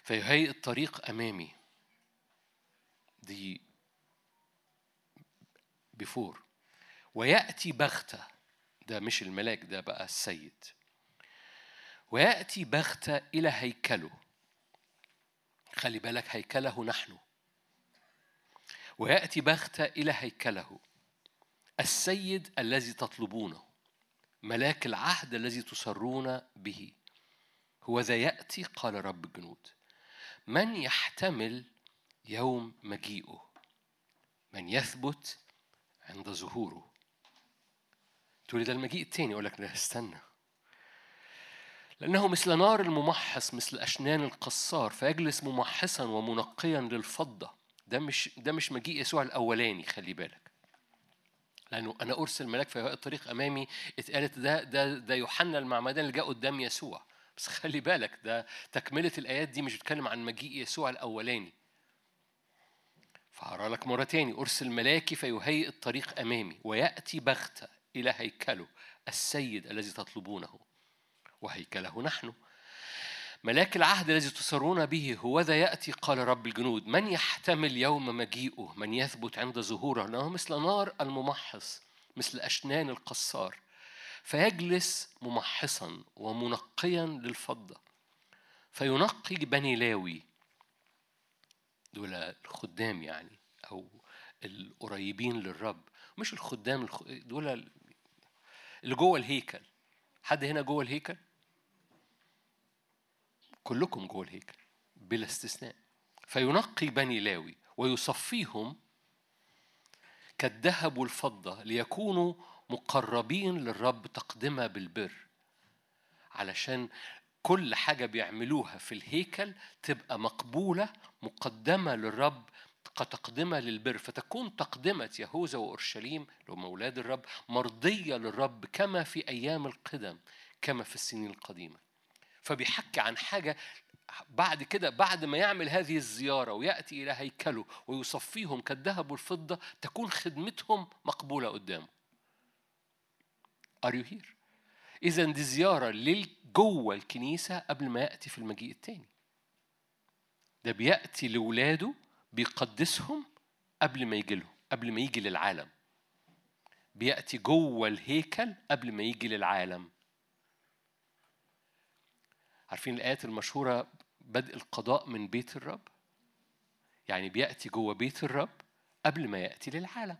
[SPEAKER 2] فيهيئ الطريق أمامي. دي بفور ويأتي بغتة. ده مش الملاك ده بقى السيد. ويأتي بغتة إلى هيكله. خلي بالك هيكله نحن. ويأتي بغتة إلى هيكله. السيد الذي تطلبونه. ملاك العهد الذي تصرون به. هو ذا يأتي؟ قال رب الجنود. من يحتمل يوم مجيئه؟ من يثبت عند ظهوره؟ تقولي ده المجيء التاني؟ أقول لك استنى. لأنه مثل نار الممحص مثل أشنان القصار فيجلس ممحصا ومنقيا للفضة. ده مش ده مش مجيء يسوع الأولاني خلي بالك. لأنه أنا أرسل ملاك في الطريق أمامي اتقالت ده ده ده يوحنا المعمدان اللي جاء قدام يسوع. بس خلي بالك ده تكملة الآيات دي مش بتتكلم عن مجيء يسوع الأولاني. فهقرأ لك مرة تاني. أرسل ملاكي فيهيئ الطريق أمامي ويأتي بغتة إلى هيكله السيد الذي تطلبونه. وهيكله نحن. ملاك العهد الذي تسرون به هو ذا يأتي قال رب الجنود من يحتمل يوم مجيئه؟ من يثبت عند ظهوره؟ لأنه مثل نار الممحص مثل أشنان القصار. فيجلس ممحصا ومنقيا للفضة. فينقي بني لاوي دول الخدام يعني أو القريبين للرب. مش الخدام الخ... دول اللي جوه الهيكل. حد هنا جوه الهيكل؟ كلكم جوه الهيكل بلا استثناء. فينقي بني لاوي ويصفيهم كالذهب والفضة ليكونوا مقربين للرب تقدمة بالبر علشان كل حاجة بيعملوها في الهيكل تبقى مقبولة مقدمة للرب كتقدمة للبر. فتكون تقدمة يهوذا وأورشليم اللي هم أولاد الرب مرضية للرب كما في أيام القدم كما في السنين القديمة. فبيحكي عن حاجة بعد كده بعد ما يعمل هذه الزيارة ويأتي إلى هيكله ويصفيهم كالذهب والفضة تكون خدمتهم مقبولة قدامه. Are you here? إذا دي زيارة جوه الكنيسة قبل ما يأتي في المجيء التاني. ده بيأتي لولاده بيقدسهم قبل ما يجي لهم قبل ما يجي للعالم. بيأتي جوه الهيكل قبل ما يجي للعالم. عارفين الآيات المشهورة بدء القضاء من بيت الرب؟ يعني بيأتي جوه بيت الرب قبل ما يأتي للعالم.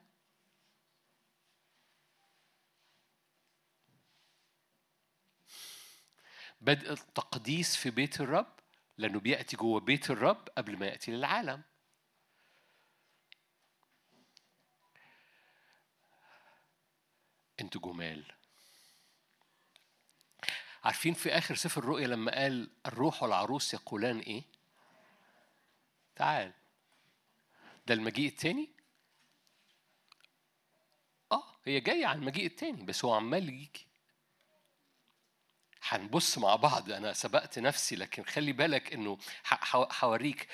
[SPEAKER 2] بدء التقديس في بيت الرب لأنه بيأتي جوه بيت الرب قبل ما يأتي للعالم. أنتوا جمال. عارفين في آخر سفر الرؤيا لما قال الروح والعروس يقولان إيه؟ تعال ده المجيء التاني؟ آه هي جاية على المجيء التاني بس هو عمال يجي هنبص مع بعض أنا سبقت نفسي لكن خلي بالك إنه هوريك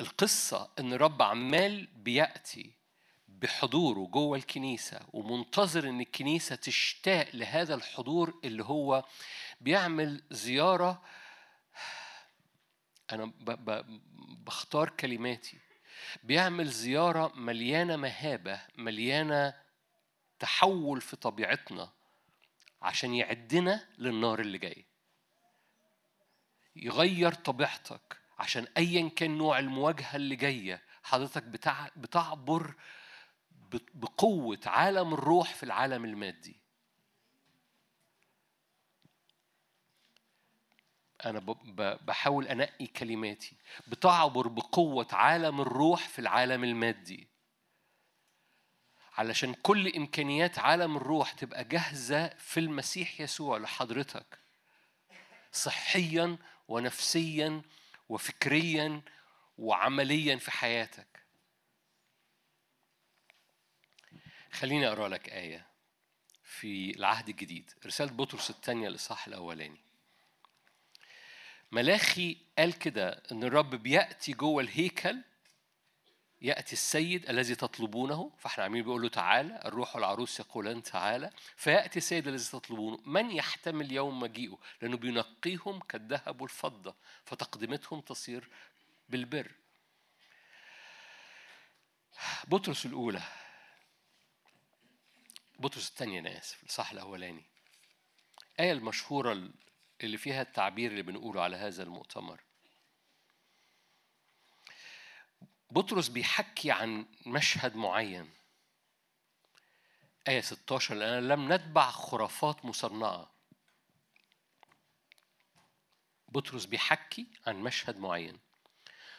[SPEAKER 2] القصة إن رب عمال بيأتي بحضوره جوه الكنيسة ومنتظر إن الكنيسة تشتاق لهذا الحضور اللي هو بيعمل زيارة أنا بختار كلماتي. بيعمل زيارة مليانة مهابة مليانة تحول في طبيعتنا عشان يعدنا للنار اللي جاي يغير طبيعتك عشان ايا كان نوع المواجهة اللي جاية. حضرتك بتع... بتعبر ب- بقوة عالم الروح في العالم المادي. ب... بحاول أنقي كلماتي. بتعبر بقوة عالم الروح في العالم المادي. علشان كل إمكانيات عالم الروح تبقى جاهزة في المسيح يسوع لحضرتك. صحيا ونفسيا وفكريا وعمليا في حياتك. خليني أقرأ لك آية في العهد الجديد رسالة بطرس الثانية الاصحاح الأولاني. ملاخي قال كده إن الرب بيأتي جوه الهيكل يأتي السيد الذي تطلبونه فإحنا عاملين بيقول له تعالى الروح والعروس يقولان تعالى فيأتي السيد الذي تطلبونه. من يحتمل يوم مجيئه؟ لأنه بينقيهم كالذهب والفضة فتقدمتهم تصير بالبر. بطرس الأولى بطرس الثانية أنا اسف الصح الأولاني. الايه المشهورة اللي فيها التعبير اللي بنقوله على هذا المؤتمر. بطرس بيحكي عن مشهد معين. آية 16 لأننا لم نتبع خرافات مصنعة. بطرس بيحكي عن مشهد معين.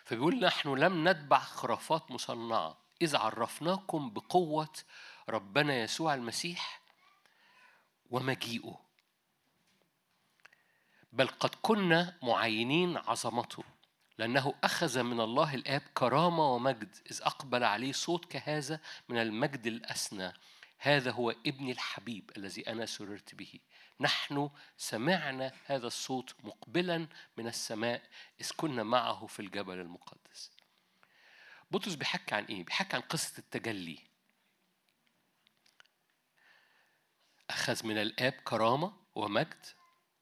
[SPEAKER 2] فبيقول نحن لم نتبع خرافات مصنعة. إذ عرفناكم بقوة ربنا يسوع المسيح ومجيئه. بل قد كنا معينين عظمته لأنه أخذ من الله الآب كرامة ومجد إذ أقبل عليه صوت كهذا من المجد الأسنى هذا هو ابني الحبيب الذي أنا سررت به. نحن سمعنا هذا الصوت مقبلا من السماء إذ كنا معه في الجبل المقدس. بطرس بيحكي عن إيه؟ بيحكي عن قصة التجلي. أخذ من الآب كرامة ومجد.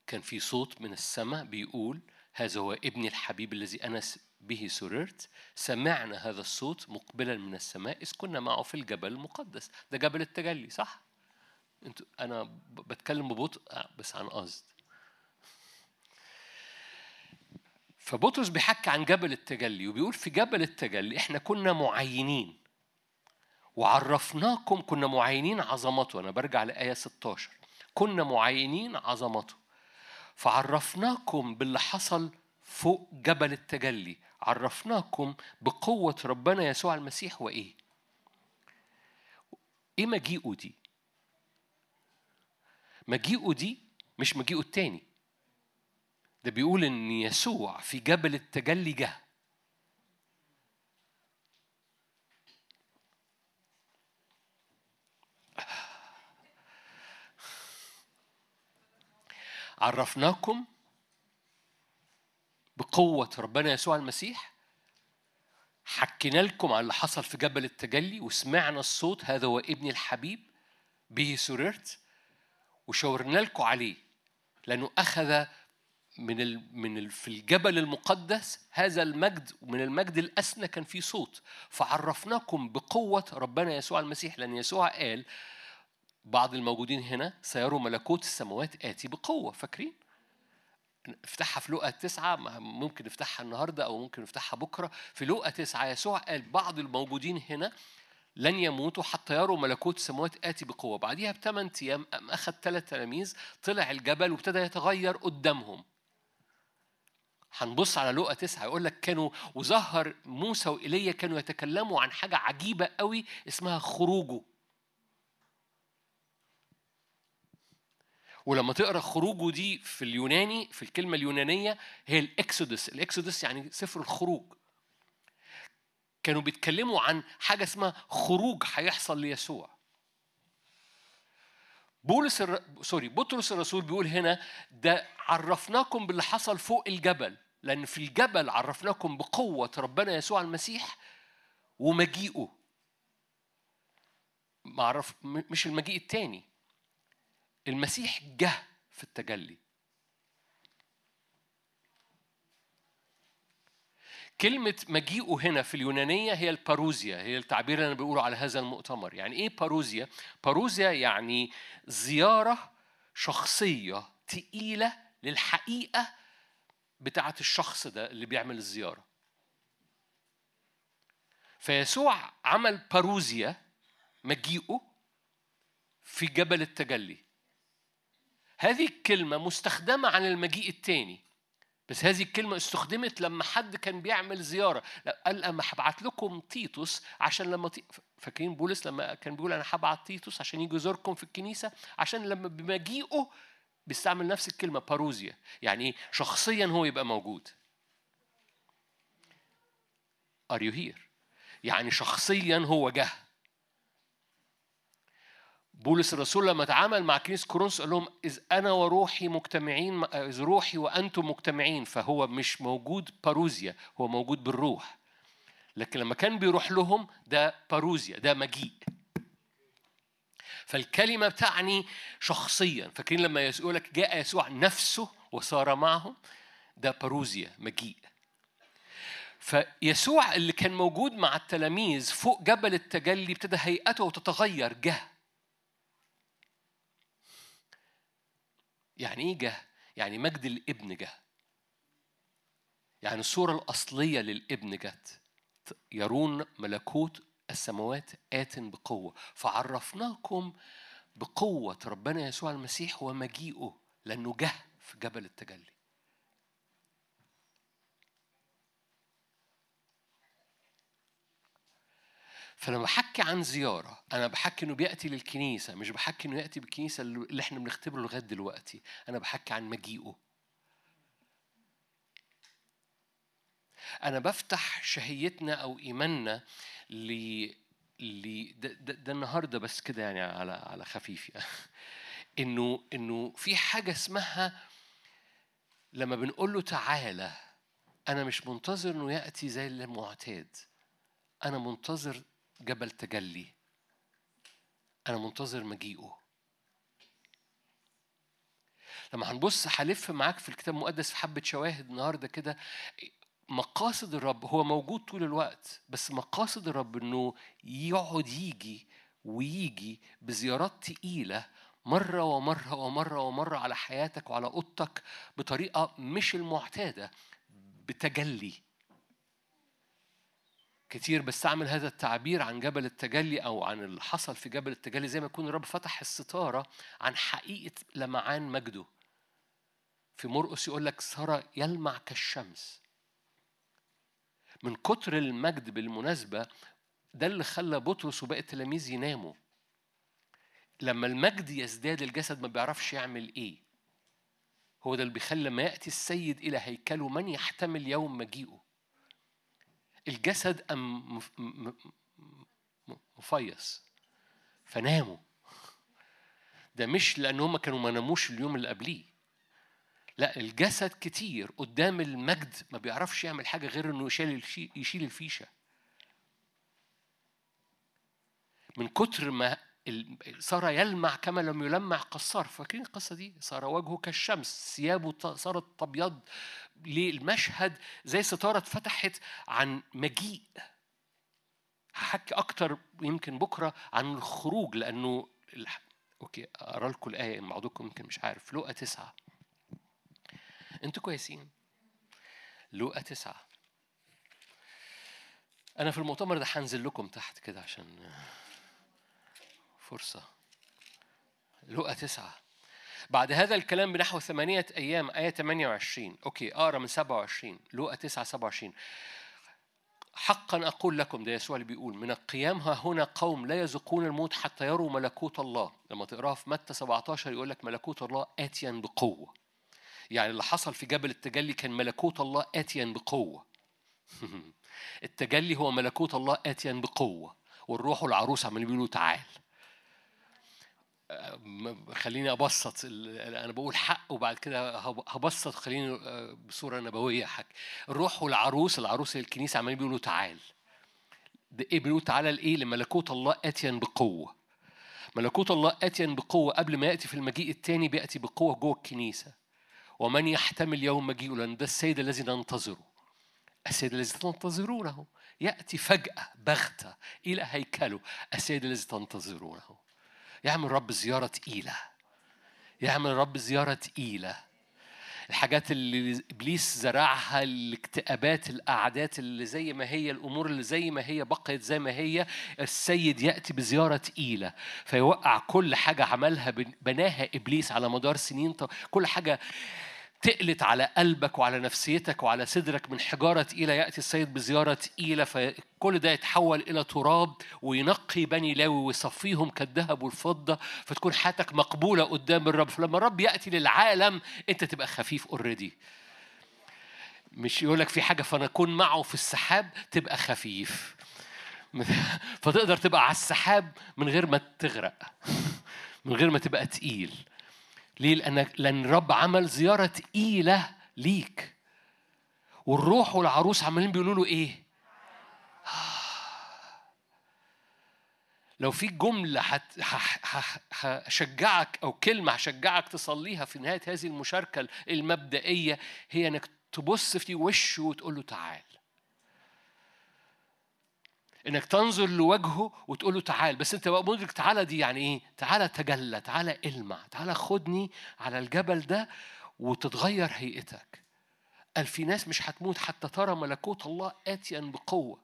[SPEAKER 2] كان في صوت من السماء بيقول هذا هو ابني الحبيب الذي أنا به سررت. سمعنا هذا الصوت مقبلا من السماء إذ كنا معه في الجبل المقدس. ده جبل التجلي صح؟ أنتوا أنا بتكلم ببطء بس عن قصد. فبطرس بيحكي عن جبل التجلي وبيقول في جبل التجلي إحنا كنا معينين. وعرفناكم كنا معينين عظمته. أنا برجع لآية 16 كنا معينين عظمته. فعرفناكم باللي حصل فوق جبل التجلي. عرفناكم بقوة ربنا يسوع المسيح. وإيه؟ إيه مجيئه دي؟ مجيئه دي مش مجيئه التاني. ده بيقول إن يسوع في جبل التجلي جه. عرفناكم بقوة ربنا يسوع المسيح. حكينا لكم على اللي حصل في جبل التجلي وسمعنا الصوت هذا هو ابني الحبيب به سررت وشاورنا لكم عليه. لأنه أخذ من ال من ال في الجبل المقدس هذا المجد ومن المجد الأسنى كان فيه صوت. فعرفناكم بقوة ربنا يسوع المسيح. لأن يسوع قال بعض الموجودين هنا سيروا ملكوت السماوات آتي بقوة فاكرين؟ افتحها في لقا تسعة ممكن نفتحها النهاردة أو ممكن نفتحها بكرة. في لقا تسعة يسوع قال بعض الموجودين هنا لن يموتوا حتى يروا ملكوت السماوات آتي بقوة. بعديها بثمان أيام أخذ ثلاث تلاميذ طلع الجبل وابتدى يتغير قدامهم. هنبص على لقا تسعة يقول لك كانوا وظهر موسى وإيليا كانوا يتكلموا عن حاجة عجيبة قوي اسمها خروجه. ولما تقرأ خروجه دي في اليوناني في الكلمة اليونانية هي الإكسودس. الإكسودس يعني سفر الخروج. كانوا بيتكلموا عن حاجة اسمها خروج هيحصل ليسوع. بولس الر... سوري بطرس الرسول بيقول هنا ده عرفناكم باللي حصل فوق الجبل لأن في الجبل عرفناكم بقوة ربنا يسوع المسيح ومجيئه. معرف مش المجيء التاني. المسيح جه في التجلي. كلمة مجيئه هنا في اليونانية هي الباروزيا هي التعبير اللي أنا بقوله على هذا المؤتمر. يعني إيه باروزيا؟ باروزيا يعني زيارة شخصية تقيلة للحقيقة بتاعة الشخص ده اللي بيعمل الزيارة. فيسوع عمل باروزيا مجيئه في جبل التجلي. هذه الكلمة مستخدمة عن المجيء التاني. بس هذه الكلمة استخدمت لما حد كان بيعمل زيارة. قال أما هبعت لكم تيتوس عشان لما تي... فاكرين بولس لما كان بيقول أنا هبعت تيتوس عشان يجي يزوركم في الكنيسة؟ عشان لما بمجيئه بيستعمل نفس الكلمة باروزيا. يعني شخصيا هو يبقى موجود. Are you here؟ يعني شخصيا هو جه. بولس الرسول لما تعامل مع كنيسة كورنثوس قال لهم إذ أنا وروحي مجتمعين إذ روحي وأنتم مجتمعين فهو مش موجود باروزيا هو موجود بالروح. لكن لما كان بيروح لهم ده باروزيا ده مجيء. فالكلمة بتعني شخصيا. فاكرين لما يقول لك جاء يسوع نفسه وصار معهم؟ ده باروزيا مجيء. فيسوع اللي كان موجود مع التلاميذ فوق جبل التجلي ابتدى هيئته تتغير جه. يعني إيه جه؟ يعني مجد الابن جه. يعني الصورة الأصلية للابن جت. يرون ملكوت السماوات آت بقوة، فعرفناكم بقوة ربنا يسوع المسيح ومجيئه لأنه جه في جبل التجلي. فلما بحكي عن زيارة. أنا بحكي إنه بيأتي للكنيسة مش بحكي إنه يأتي بالكنيسة اللي إحنا بنختبره لغاية دلوقتي. أنا بحكي عن مجيئه. أنا بفتح شهيتنا أو إيماننا ل ل ده, ده, ده النهارده بس كده يعني على على خفيف يعني. إنه إنه في حاجة اسمها لما بنقول له تعالى أنا مش منتظر إنه يأتي زي المعتاد. أنا منتظر جبل تجلي. أنا منتظر مجيئه. لما هنبص هلف معاك في الكتاب المقدس في حبة شواهد النهارده كده مقاصد الرب هو موجود طول الوقت بس مقاصد الرب إنه يقعد يجي ويجي بزيارات تقيلة مرة ومرة ومرة ومرة على حياتك وعلى أوضتك بطريقة مش المعتادة بتجلي. كتير بستعمل هذا التعبير عن جبل التجلي أو عن اللي حصل في جبل التجلي زي ما يكون الرب فتح الستارة عن حقيقة لمعان مجده. في مرقس يقول لك صار يلمع كالشمس. من كتر المجد بالمناسبة ده اللي خلى بطرس وباقي التلاميذ يناموا. لما المجد يزداد الجسد ما بيعرفش يعمل إيه. هو ده اللي بيخلي لما يأتي السيد إلى هيكله من يحتمل يوم مجيئه. الجسد أم مفيص فناموا. ده مش لأن هم كانوا ما ناموش اليوم اللي قبليه. لا الجسد كتير قدام المجد ما بيعرفش يعمل حاجة غير إنه يشيل يشيل الفيشة. من كتر ما صار يلمع كما لم يلمع قصار. فاكرين القصة دي؟ صار وجهه كالشمس ثيابه صارت أبيض ليه المشهد زي ستارة اتفتحت عن مجيء. هحكي أكتر يمكن بكرة عن الخروج لأنه okay أقرأ لكم الآية بعضكم يمكن مش عارف. لوقا تسعة. أنتوا كويسين؟ لوقا تسعة. أنا في المؤتمر ده هنزل لكم تحت كده عشان فرصة. لوقا تسعة. بعد هذا الكلام بنحو ثمانية أيام آية 28 okay أقرأ من 27 لوقا 9 27 حقا أقول لكم ده يسوع اللي بيقول من القيام ها هنا قوم لا يذوقون الموت حتى يروا ملكوت الله. لما تقرأها في متى 17 يقول لك ملكوت الله آتيا بقوة. يعني اللي حصل في جبل التجلي كان ملكوت الله آتيا بقوة. التجلي هو ملكوت الله آتيا بقوة. والروح والعروس عمالين بيقولوا تعال. خليني أبسط أنا بقول حق وبعد كده هب- هبسط خليني آه، بصورة نبوية حق. الروح والعروس العروس الكنيسة عمالين بيقولوا تعال. ده إيه؟ بيقولوا تعالى لإيه؟ لملكوت الله اتيا بقوة. ملكوت الله اتيا بقوة. قبل ما يأتي في المجيء الثاني بيأتي بقوة جوه الكنيسة. ومن يحتمل يوم مجيئه لأن ده السيد الذي ننتظره. السيد الذي تنتظرونه. يأتي فجأة بغتة إلى هيكله. السيد الذي تنتظرونه. يعمل رب زيارة تقيلة. يعمل رب زيارة تقيلة. الحاجات اللي إبليس زرعها الاكتئابات الاعداد اللي زي ما هي الأمور اللي زي ما هي بقيت زي ما هي السيد يأتي بزيارة تقيلة. فيوقع كل حاجة عملها بن- بناها إبليس على مدار سنين كل حاجة تقلت على قلبك وعلى نفسيتك وعلى صدرك من حجارة تقيلة يأتي السيد بزيارة تقيلة فكل ده يتحول إلى تراب وينقي بني لاوي ويصفيهم كالذهب والفضة فتكون حياتك مقبولة قدام الرب. فلما الرب يأتي للعالم أنت تبقى خفيف اوريدي مش يقول لك في حاجة فنكون معه في السحاب تبقى خفيف. فتقدر تبقى على السحاب من غير ما تغرق من غير ما تبقى تقيل. ليه؟ لأنك لأن الرب عمل زيارة تقيلة ليك والروح والعروس عمالين بيقولوا له إيه؟ لو في جملة هشجعك أو كلمة هشجعك تصليها في نهاية هذه المشاركة المبدئية هي إنك تبص في وشه وتقول له تعال. إنك تنظر لوجهه وتقول له تعال. بس أنت بقى مدرك تعالى دي يعني إيه؟ تعالى تجلى تعالى المع تعالى خدني على الجبل ده وتتغير هيئتك. قال في ناس مش هتموت حتى ترى ملكوت الله آتيا بقوة.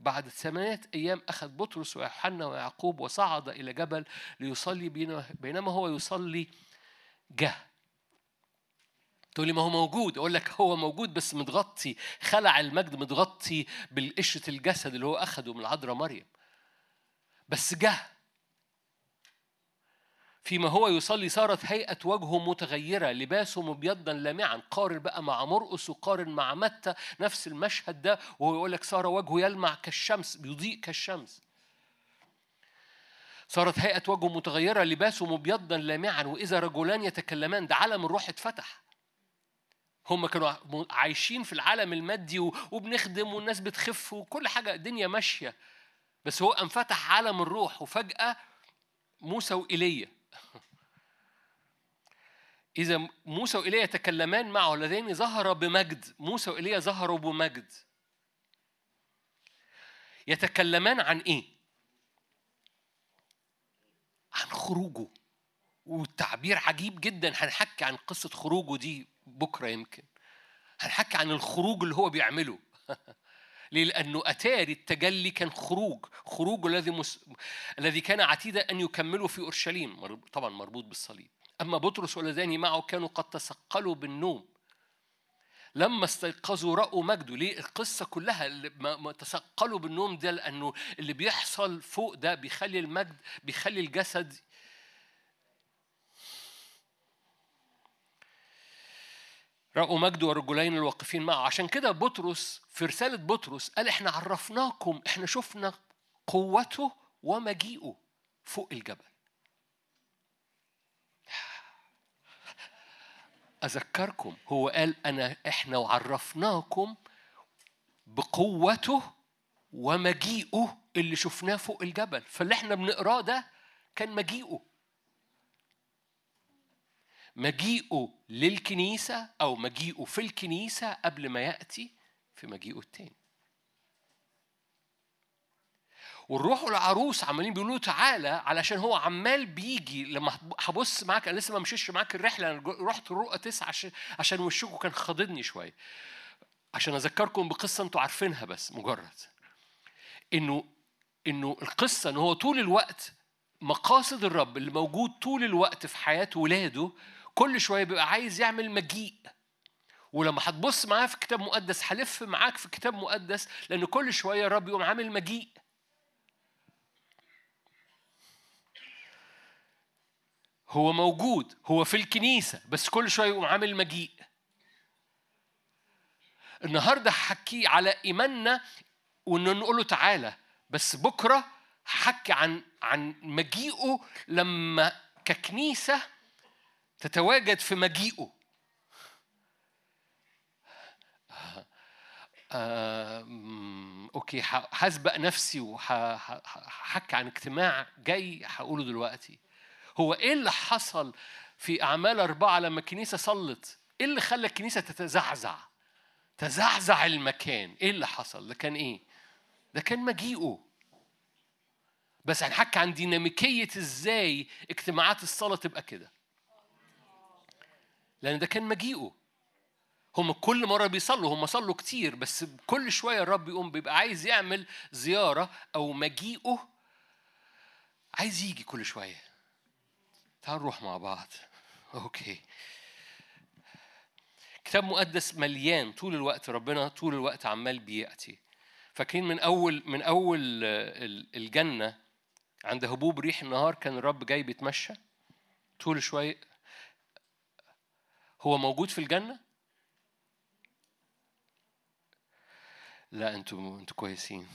[SPEAKER 2] بعد ثمانية أيام أخذ بطرس ويوحنا ويعقوب وصعد إلى جبل ليصلي بين- بينما هو يصلي جه. تقول لي ما هو موجود. أقول لك هو موجود بس متغطي خلع المجد متغطي بالقشره الجسد اللي هو أخده من العذراء مريم. بس جه. فيما هو يصلي صارت هيئة وجهه متغيرة لباسه مبيضا لامعا. قارن بقى مع مرقس وقارن مع متى نفس المشهد ده. وهو يقول لك صار وجهه يلمع كالشمس بيضيء كالشمس. صارت هيئة وجهه متغيرة لباسه مبيضا لامعا. وإذا رجلان يتكلمان ده علم الروح اتفتح. هم كانوا عايشين في العالم المادي وبنخدم والناس بتخف وكل حاجة الدنيا ماشية. بس هو انفتح عالم الروح وفجأة موسى وإيليا. إذا موسى وإيليا يتكلمان معه اللذين ظهر بمجد. موسى وإيليا ظهروا بمجد. يتكلمان عن إيه؟ عن خروجه. والتعبير عجيب جدا هنحكي عن قصة خروجه دي. بكرة يمكن. هنحكي عن الخروج اللي هو بيعمله. ليه؟ لأنه أتاري التجلي كان خروج. خروج الذي مس... الذي كان عتيدا أن يكمله في أورشليم. طبعا مربوط بالصليب. أما بطرس والذين معه كانوا قد تثقلوا بالنوم. لما استيقظوا رأوا مجده. ليه؟ القصة كلها ما تثقلوا بالنوم ده لأنه اللي بيحصل فوق ده بيخلي المجد بيخلي الجسد رأوا مجد والرجلين الواقفين معه. عشان كده بطرس في رسالة بطرس قال إحنا عرفناكم إحنا شفنا قوته ومجيئه فوق الجبل. أذكركم هو قال أنا إحنا وعرفناكم بقوته ومجيئه اللي شفناه فوق الجبل. فاللي إحنا بنقراه ده كان مجيئه. مجيئه للكنيسة أو مجيئه في الكنيسة قبل ما يأتي في مجيئه التاني. والروح والعروس عمالين بيقولوا تعالى علشان هو عمال بيجي. لما هبص معاك أنا لسه ما مشيتش معاك الرحلة أنا رحت الرؤى تسعة عشان عشان وشكم كان خاضدني شوية. عشان أذكركم بقصة أنتوا عارفينها بس مجرد. إنه إنه القصة إن هو طول الوقت مقاصد الرب اللي موجود طول الوقت في حياة ولاده كل شوية بيبقى عايز يعمل مجيء. ولما هتبص معاه في كتاب مقدس هلف معاك في كتاب مقدس لأن كل شوية الرب يقوم عامل مجيء. هو موجود هو في الكنيسة بس كل شوية يقوم عامل مجيء. النهاردة هحكي على إيماننا وإن نقول له تعالى بس بكرة هحكي عن عن مجيئه لما ككنيسة تتواجد في مجيئه. آه، مم، أوكي هسبق نفسي وهحكي عن اجتماع جاي هقوله دلوقتي. هو إيه اللي حصل في أعمال أربعة لما الكنيسة صلت؟ إيه اللي خلى الكنيسة تتزعزع؟ تزعزع المكان. إيه اللي حصل؟ ده كان إيه؟ ده كان مجيئه. بس هنحكي عن ديناميكية إزاي اجتماعات الصلاة تبقى كده. لأن ده كان مجيئه. هم كل مرة بيصلوا هم صلوا كتير بس كل شوية الرب يقوم بيبقى عايز يعمل زيارة أو مجيئه عايز يجي كل شوية. تعال نروح مع بعض. أوكي. كتاب مقدس مليان طول الوقت ربنا طول الوقت عمال بيأتي. فاكرين من أول من أول ال- الجنة عند هبوب ريح النهار كان الرب جاي بيتمشى؟ طول شوية هو موجود في الجنة؟ لا أنتوا أنتوا كويسين.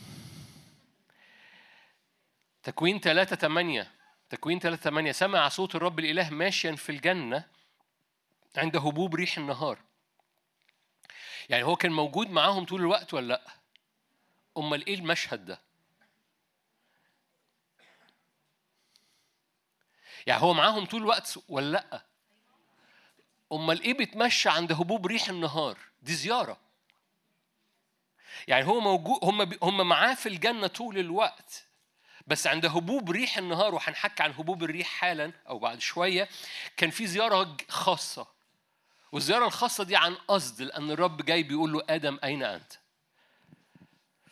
[SPEAKER 2] تكوين 3 8 تكوين 3 8 سمع صوت الرب الإله ماشيا في الجنة عند هبوب ريح النهار. يعني هو كان موجود معاهم طول الوقت ولا لأ؟ أمال إيه المشهد ده؟ يعني هو معاهم طول الوقت ولا لأ؟ أمال إيه بيتمشى عند هبوب ريح النهار؟ دي زيارة. يعني هو موجود هم هم معاه في الجنة طول الوقت. بس عند هبوب ريح النهار وهنحكي عن هبوب الريح حالا أو بعد شوية كان في زيارة خاصة. والزيارة الخاصة دي عن قصد لأن الرب جاي بيقول له آدم أين أنت؟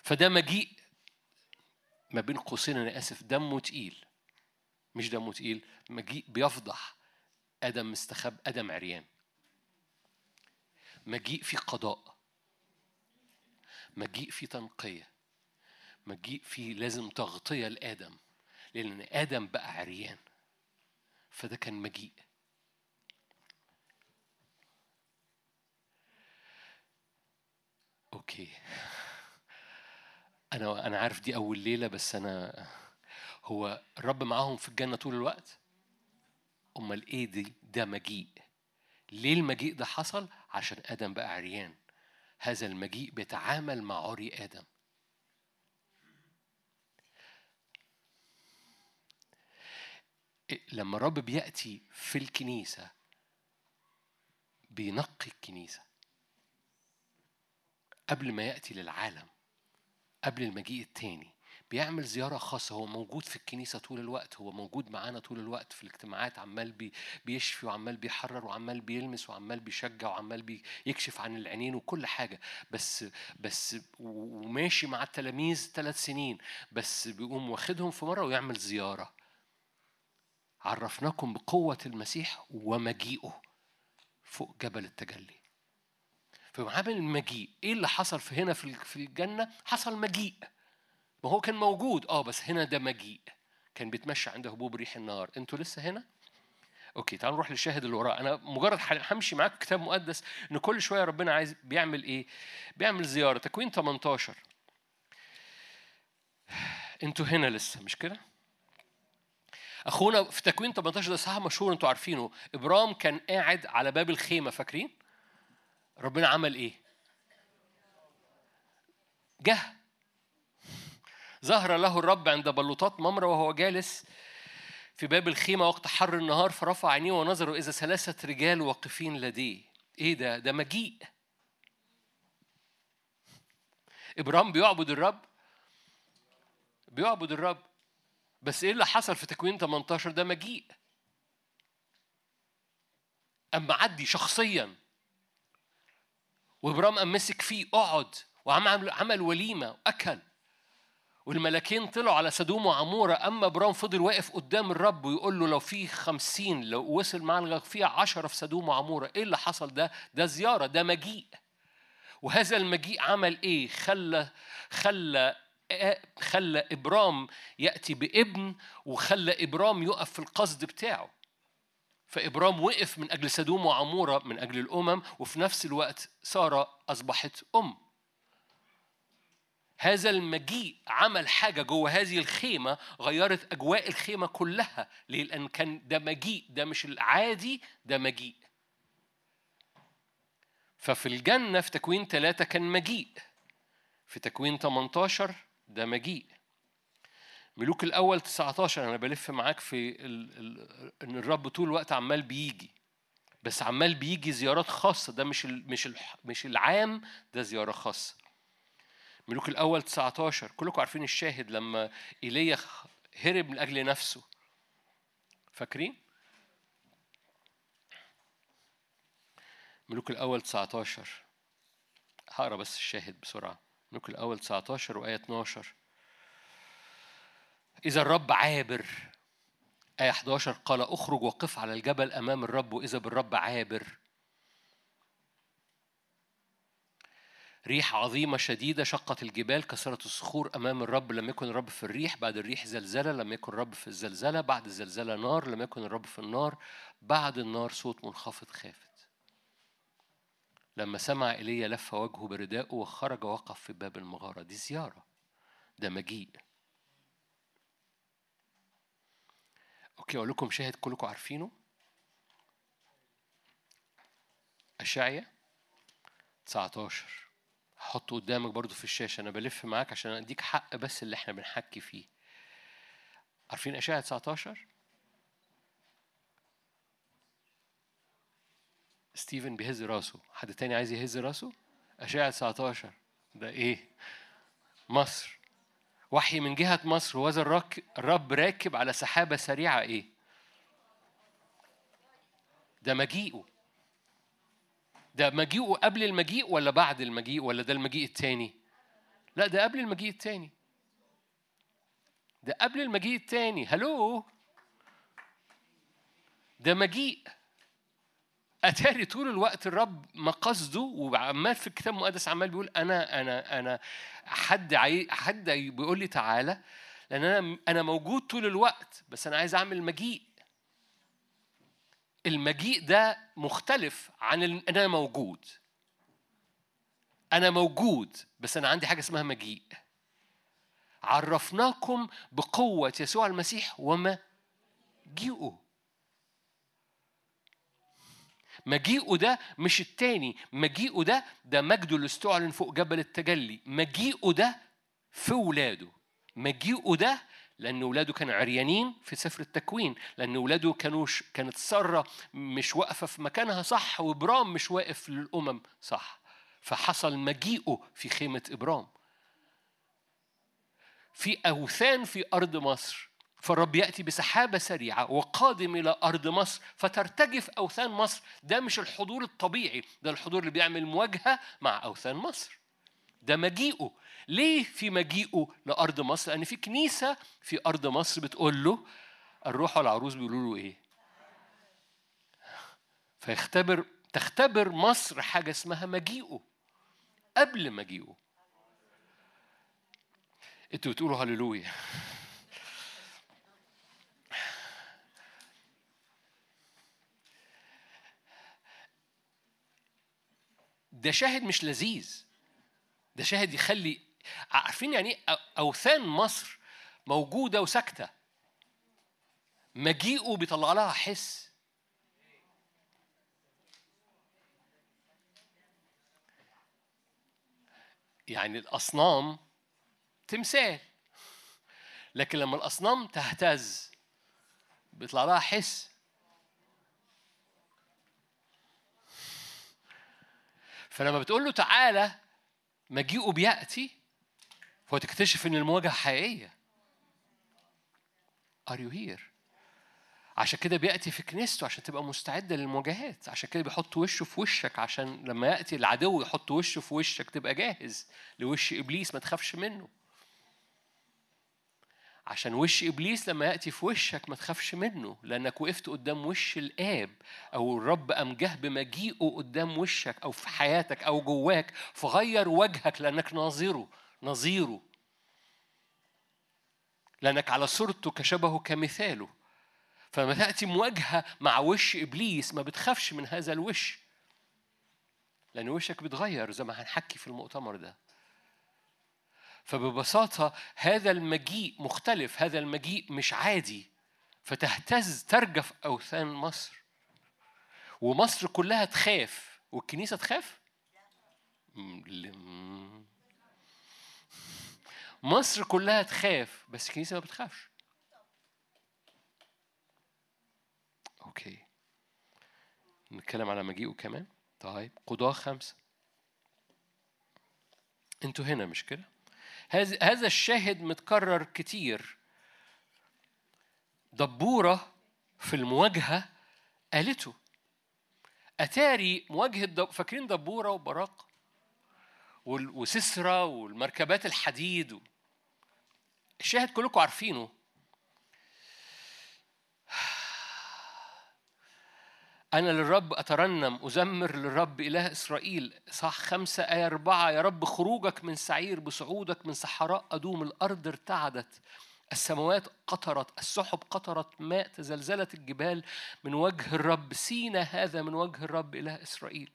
[SPEAKER 2] فده مجيء ما بين قوسين أنا آسف دمه تقيل. مش دمه تقيل مجيء بيفضح. أدم مستخب أدم عريان. مجيء في قضاء. مجيء في تنقية. مجيء في لازم تغطية لآدم. لأن آدم بقى عريان. فده كان مجيء. أوكي. أنا أنا عارف دي أول ليلة بس أنا هو الرب معاهم في الجنة طول الوقت؟ أمال إيه دي؟ ده مجيء. ليه المجيء ده حصل؟ عشان آدم بقى عريان. هذا المجيء بيتعامل مع عري آدم. لما الرب بيأتي في الكنيسة بينقي الكنيسة. قبل ما يأتي للعالم قبل المجيء التاني. بيعمل زيارة خاصة هو موجود في الكنيسة طول الوقت هو موجود معانا طول الوقت في الاجتماعات عمال بي بيشفي وعمال بيحرر وعمال بيلمس وعمال بيشجع وعمال بيكشف عن العينين وكل حاجة. بس بس وماشي مع التلاميذ ثلاث سنين بس بيقوم واخدهم في مرة ويعمل زيارة. عرفناكم بقوة المسيح ومجيئه فوق جبل التجلي. فعمل المجيء إيه اللي حصل في هنا في الجنة؟ حصل مجيء. ما هو كان موجود. آه بس هنا ده مجيء. كان بيتمشى عند هبوب ريح النار. أنتوا لسه هنا؟ أوكي تعالوا نروح للشاهد اللي وراه. أنا مجرد همشي معاك كتاب مقدس إن كل شوية ربنا عايز بيعمل إيه؟ بيعمل زيارة. تكوين 18 أنتوا هنا لسه مش كده؟ أخونا في تكوين 18 ده صح مشهور أنتوا عارفينه. إبرام كان قاعد على باب الخيمة فاكرين؟ ربنا عمل إيه؟ جه. ظهر له الرب عند بلوطات ممرة وهو جالس في باب الخيمة وقت حر النهار فرفع عينيه ونظره إذا ثلاثة رجال واقفين لديه. إيه ده؟ ده مجيء. إبرام بيعبد الرب؟ بيعبد الرب. بس إيه اللي حصل في تكوين 18 ده مجيء. أما عدي شخصيا. وإبرام قام مسك فيه اقعد وعمل عمل وليمة وأكل. والملاكين طلعوا على سدوم وعمورة أما برام فضل واقف قدام الرب ويقول له لو في خمسين لو وصل معانا فيها عشرة في سدوم وعمورة إيه اللي حصل ده؟ ده زيارة ده مجيء وهذا المجيء عمل إيه؟ خلى خلى خلى إبرام يأتي بابن وخلى إبرام يقف في القصد بتاعه فإبرام وقف من أجل سدوم وعمورة من أجل الأمم وفي نفس الوقت سارة أصبحت أم هذا المجيء عمل حاجة جوه هذه الخيمة غيرت أجواء الخيمة كلها ليه؟ لأن كان ده مجيء ده مش العادي ده مجيء. ففي الجنة في تكوين ثلاثة كان مجيء. في تكوين 18 ده مجيء. ملوك الأول 19 أنا بلف معاك في ال... ال... إن الرب طول الوقت عمال بيجي. بس عمال بيجي زيارات خاصة ده مش ال... مش ال... مش العام ده زيارة خاصة. ملوك الأول 19 كلكم عارفين الشاهد لما إيليا هرب من أجل نفسه. فاكرين؟ ملوك الأول 19 هقرأ بس الشاهد بسرعة. ملوك الأول 19 وآية 12 إذا الرب عابر. آية 11 قال اخرج وقف على الجبل أمام الرب وإذا بالرب عابر. ريح عظيمة شديدة شقت الجبال كسرت الصخور أمام الرب. لم يكن الرب في الريح بعد الريح زلزلة. لم يكن الرب في الزلزلة بعد الزلزلة نار. لم يكن الرب في النار بعد النار صوت منخفض خافت. لما سمع إيليا لف وجهه بردائه وخرج وقف في باب المغارة. دي زيارة ده مجيء. أوكي أقول لكم شاهد كلكم عارفينه؟ أشعيا 19 هحطه قدامك برضو في الشاشة. أنا بلف معاك عشان أديك حق بس اللي إحنا بنحكي فيه. عارفين أشعة 19 ستيفن بيهز راسه. حد تاني عايز يهز راسه؟ أشعة 19 ده إيه؟ مصر. وحي من جهة مصر. وهذا الرب راكب على سحابة سريعة إيه؟ ده مجيئه. ده مجيئه قبل المجيء ولا بعد المجيء ولا ده المجيء التاني؟ لا ده قبل المجيء التاني. ده قبل المجيء التاني. هلو؟ ده مجيء. أتاري طول الوقت الرب ما قصده وعمال في الكتاب المقدس عمال بيقول أنا أنا أنا. حد عاي... حد بيقول لي تعالى لأن أنا أنا موجود طول الوقت بس أنا عايز أعمل مجيء. المجيء ده مختلف عن إن أنا موجود. أنا موجود بس أنا عندي حاجة اسمها مجيء. عرفناكم بقوة يسوع المسيح وما جيئوا مجيئه ده مش التاني. مجيئه ده ده مجده اللي استعلن فوق جبل التجلي. مجيئه ده في ولاده. مجيئه ده لأن ولاده كانوا عريانين في سفر التكوين لأن ولاده كانوا. كانت سارة مش واقفة في مكانها صح وإبرام مش واقف للأمم صح. فحصل مجيئه في خيمة إبرام. في أوثان في أرض مصر فالرب يأتي بسحابة سريعة وقادم إلى أرض مصر فترتجف أوثان مصر. ده مش الحضور الطبيعي ده الحضور اللي بيعمل مواجهة مع أوثان مصر. ده مجيئه ليه في مجيئه لأرض مصر؟ لأن في كنيسة في أرض مصر بتقول له الروح والعروس بيقولوا له إيه؟ فيختبر تختبر مصر حاجة اسمها مجيئه قبل مجيئه. أنتوا بتقولوا هللويا. ده شاهد مش لذيذ. ده شاهد يخلي عارفين يعني إيه؟ أوثان مصر موجودة وساكتة. مجيئه بيطلع لها حس. يعني الأصنام تمثال. لكن لما الأصنام تهتز بيطلع لها حس. فلما بتقول له تعالى مجيئه بيأتي. فتكتشف إن المواجهة حقيقية. Are you here؟ عشان كده بيأتي في كنيسته عشان تبقى مستعدة للمواجهات. عشان كده بيحط وشه في وشك عشان لما يأتي العدو يحط وشه في وشك تبقى جاهز لوش إبليس ما تخافش منه. عشان وش إبليس لما يأتي في وشك ما تخافش منه لأنك وقفت قدام وش الآب أو الرب قام جه بمجيئه قدام وشك أو في حياتك أو جواك فغير وجهك لأنك ناظره. نظيره. لأنك على صورته كشبهه كمثاله. فلما تأتي مواجهة مع وش إبليس ما بتخافش من هذا الوش. لأن وشك بيتغير زي ما هنحكي في المؤتمر ده. فببساطة هذا المجيء مختلف هذا المجيء مش عادي. فتهتز ترجف أوثان مصر. ومصر كلها تخاف. والكنيسة تخاف؟ مصر كلها تخاف بس الكنيسة ما بتخافش. أوكي. نتكلم على مجيئه كمان. طيب. قضاة خمسة. أنتوا هنا مش كده؟ هذا الشاهد متكرر كتير. دبورة في المواجهة قالته. أتاري مواجهة دب... فاكرين دبورة وبراق. وسسرة والمركبات الحديد. الشاهد كلكم عارفينه. أنا للرب أترنم أزمر للرب إله إسرائيل. صح خمسة آية أربعة. يا رب خروجك من سعير بصعودك من صحراء أدوم. الأرض ارتعدت السماوات قطرت السحب قطرت ماء تزلزلت الجبال من وجه الرب. سينا هذا من وجه الرب إله إسرائيل.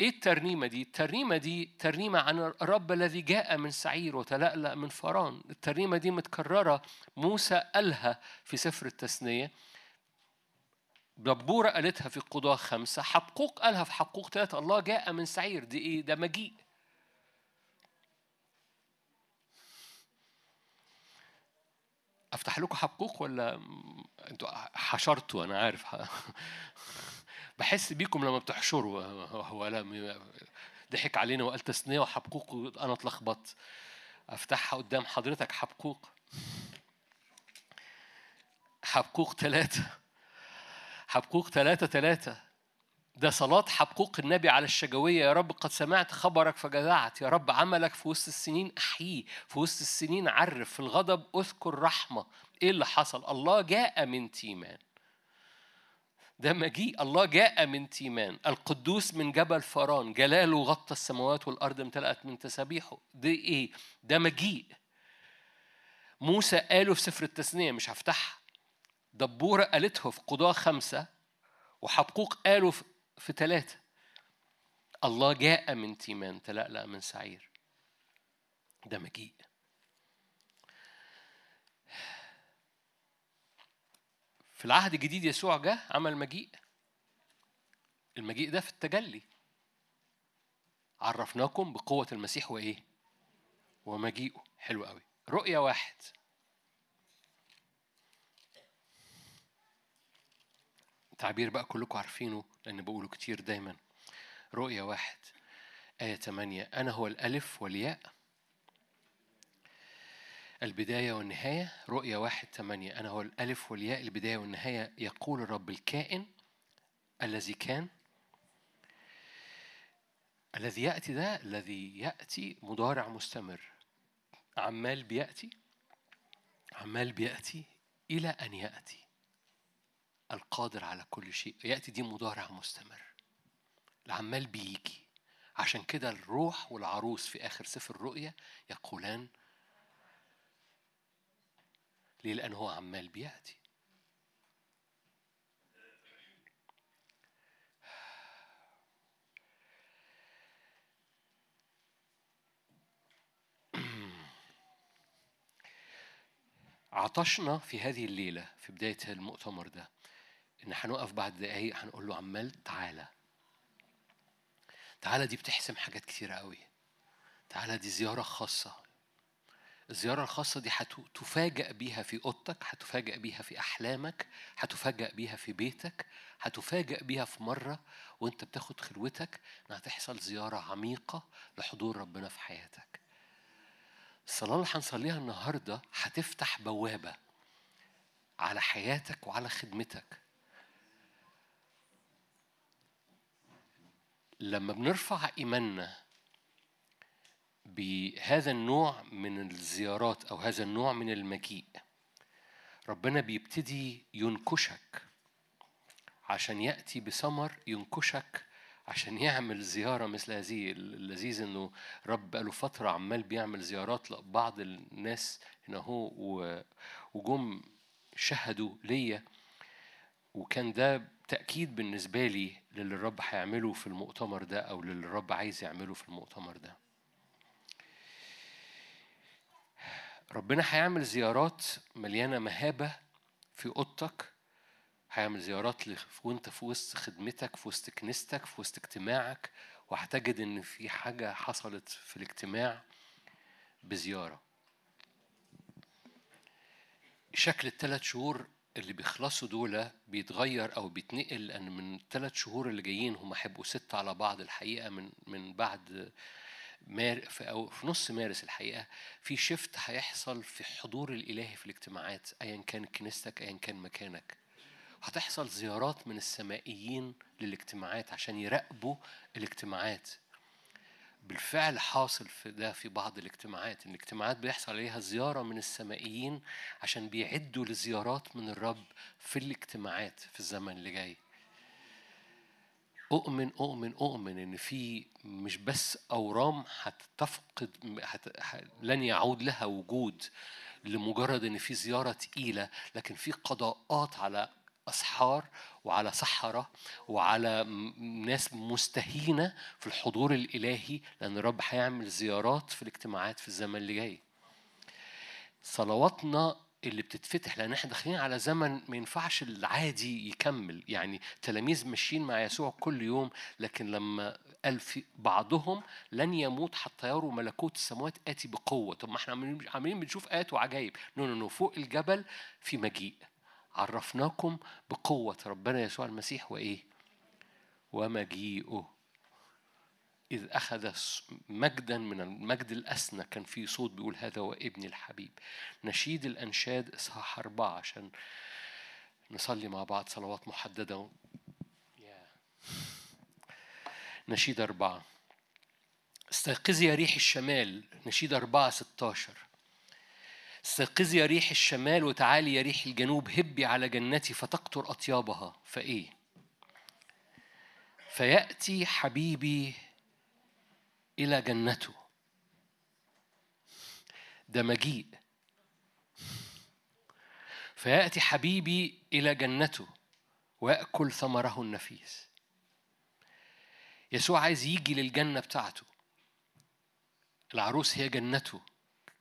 [SPEAKER 2] إيه الترنيمة دي؟ الترنيمة دي ترنيمة عن الرب الذي جاء من سعير وتلألأ من فران. الترنيمة دي متكررة. موسى قالها في سفر التثنية. دبورة قالتها في قضاة خمسة. حبقوق قالها في حبقوق ثلاثة الله جاء من سعير. دي إيه؟ ده مجيء. أفتح لكم حبقوق ولا؟ أنتوا حشرتوا أنا عارف. بحس بيكم لما بتحشروا. هو لا ضحك علينا وقال تثنية وحبقوق أنا اتلخبطت. أفتحها قدام حضرتك حبقوق. حبقوق ثلاثة حبقوق ثلاثة ثلاثة ده صلاة حبقوق النبي على الشجوية. يا رب قد سمعت خبرك فجزعت. يا رب عملك في وسط السنين أحييه في وسط السنين عرف. في الغضب أذكر رحمة. إيه اللي حصل؟ الله جاء من تيمان. ده مجيء. الله جاء من تيمان. القدوس من جبل فران. جلاله غطى السماوات والأرض امتلأت من تسابيحه. ده إيه؟ ده مجيء. موسى قاله في سفر التثنية مش هفتحها دبورة قالته في قضاة خمسة وحبقوق قالوا في ثلاثة الله جاء من تيمان تلألأ من سعير. ده مجيء. في العهد الجديد يسوع جه عمل مجيء. المجيء ده في التجلي. عرفناكم بقوة المسيح وإيه؟ ومجيئه. حلو قوي. رؤية واحد. تعبير بقى كلكم عارفينه لأن بقوله كتير دايما. رؤية واحد آية 8 أنا هو الألف والياء البداية والنهاية رؤية واحد ثمانية أنا هو الألف والياء البداية والنهاية يقول الرب الكائن الذي كان الذي يأتي ده الذي يأتي مضارع مستمر. عمال بيأتي عمال بيأتي إلى أن يأتي القادر على كل شيء. يأتي دي مضارع مستمر. العمال بيجي. عشان كده الروح والعروس في آخر سفر الرؤيا يقولان ليه؟ لأن هو عمال بيأتي عطشنا في هذه الليلة في بداية المؤتمر ده إن هنقف بعد دقايق هنقول له عمال تعالى. تعالى دي بتحسم حاجات كتيرة قوي تعالى دي زيارة خاصة. الزيارة الخاصة دي هتفاجأ بيها في أوضتك هتفاجأ بيها في أحلامك هتفاجأ بيها في بيتك هتفاجأ بيها في مرة وأنت بتاخد خلوتك إنها تحصل زيارة عميقة لحضور ربنا في حياتك. الصلاة اللي هنصليها النهاردة هتفتح بوابة على حياتك وعلى خدمتك. لما بنرفع إيماننا بهذا النوع من الزيارات أو هذا النوع من المجيء ربنا بيبتدي ينكشك عشان يأتي بثمر ينكشك عشان يعمل زيارة مثل هذه اللذيذ إنه رب بقاله فترة عمال بيعمل زيارات لبعض الناس هنا هو وجم شهدوا ليا. وكان ده تأكيد بالنسبة لي للي الرب هيعمله في المؤتمر ده أو للي الرب عايز يعمله في المؤتمر ده. ربنا هيعمل زيارات مليانة مهابة في أوضتك هيعمل زيارات وأنت في وسط خدمتك في وسط كنيستك في وسط اجتماعك وهتجد إن في حاجة حصلت في الاجتماع بزيارة. شكل الثلاث شهور اللي بيخلصوا دول بيتغير أو بيتنقل لأن من الثلاث شهور اللي جايين هم هيبقوا ستة على بعض الحقيقة من من بعد في أو في نص مارس الحقيقة في شفت هيحصل في حضور الإلهي في الاجتماعات أيا كان كنيستك أيا كان مكانك. هتحصل زيارات من السمائيين للاجتماعات عشان يراقبوا الاجتماعات. بالفعل حاصل في ده في بعض الاجتماعات الاجتماعات بيحصل عليها زيارة من السمائيين عشان بيعدوا لزيارات من الرب في الاجتماعات في الزمن اللي جاي. أؤمن أؤمن أؤمن إن في مش بس أورام هتفقد هت... لن يعود لها وجود لمجرد إن في زيارة تقيلة لكن في قضاءات على أسحار وعلى سحرة وعلى ناس مستهينة في الحضور الإلهي لأن الرب هيعمل زيارات في الاجتماعات في الزمن اللي جاي. صلواتنا اللي بتتفتح لأن إحنا داخلين على زمن ما ينفعش العادي يكمل. يعني تلاميذ ماشيين مع يسوع كل يوم لكن لما قال في بعضهم لن يموت حتى يروا ملكوت السماوات آتي بقوة. طب ما إحنا عمالين بنشوف آيات وعجائب no no no فوق الجبل في مجيء. عرفناكم بقوة ربنا يسوع المسيح وإيه؟ ومجيئه. إذ أخذ مجدا من المجد الأسنى كان في صوت بيقول هذا هو ابني الحبيب. نشيد الأنشاد إصحاح أربعة عشان نصلي مع بعض صلوات محددة. نشيد أربعة. استيقظي يا ريح الشمال. نشيد أربعة ستاشر. استيقظي يا ريح الشمال وتعالي يا ريح الجنوب. هبي على جنتي فتقطر أطيابها. فإيه؟ فيأتي حبيبي إلى جنته. ده مجيء. فيأتي حبيبي إلى جنته ويأكل ثمره النفيس. يسوع عايز يجي للجنة بتاعته. العروس هي جنته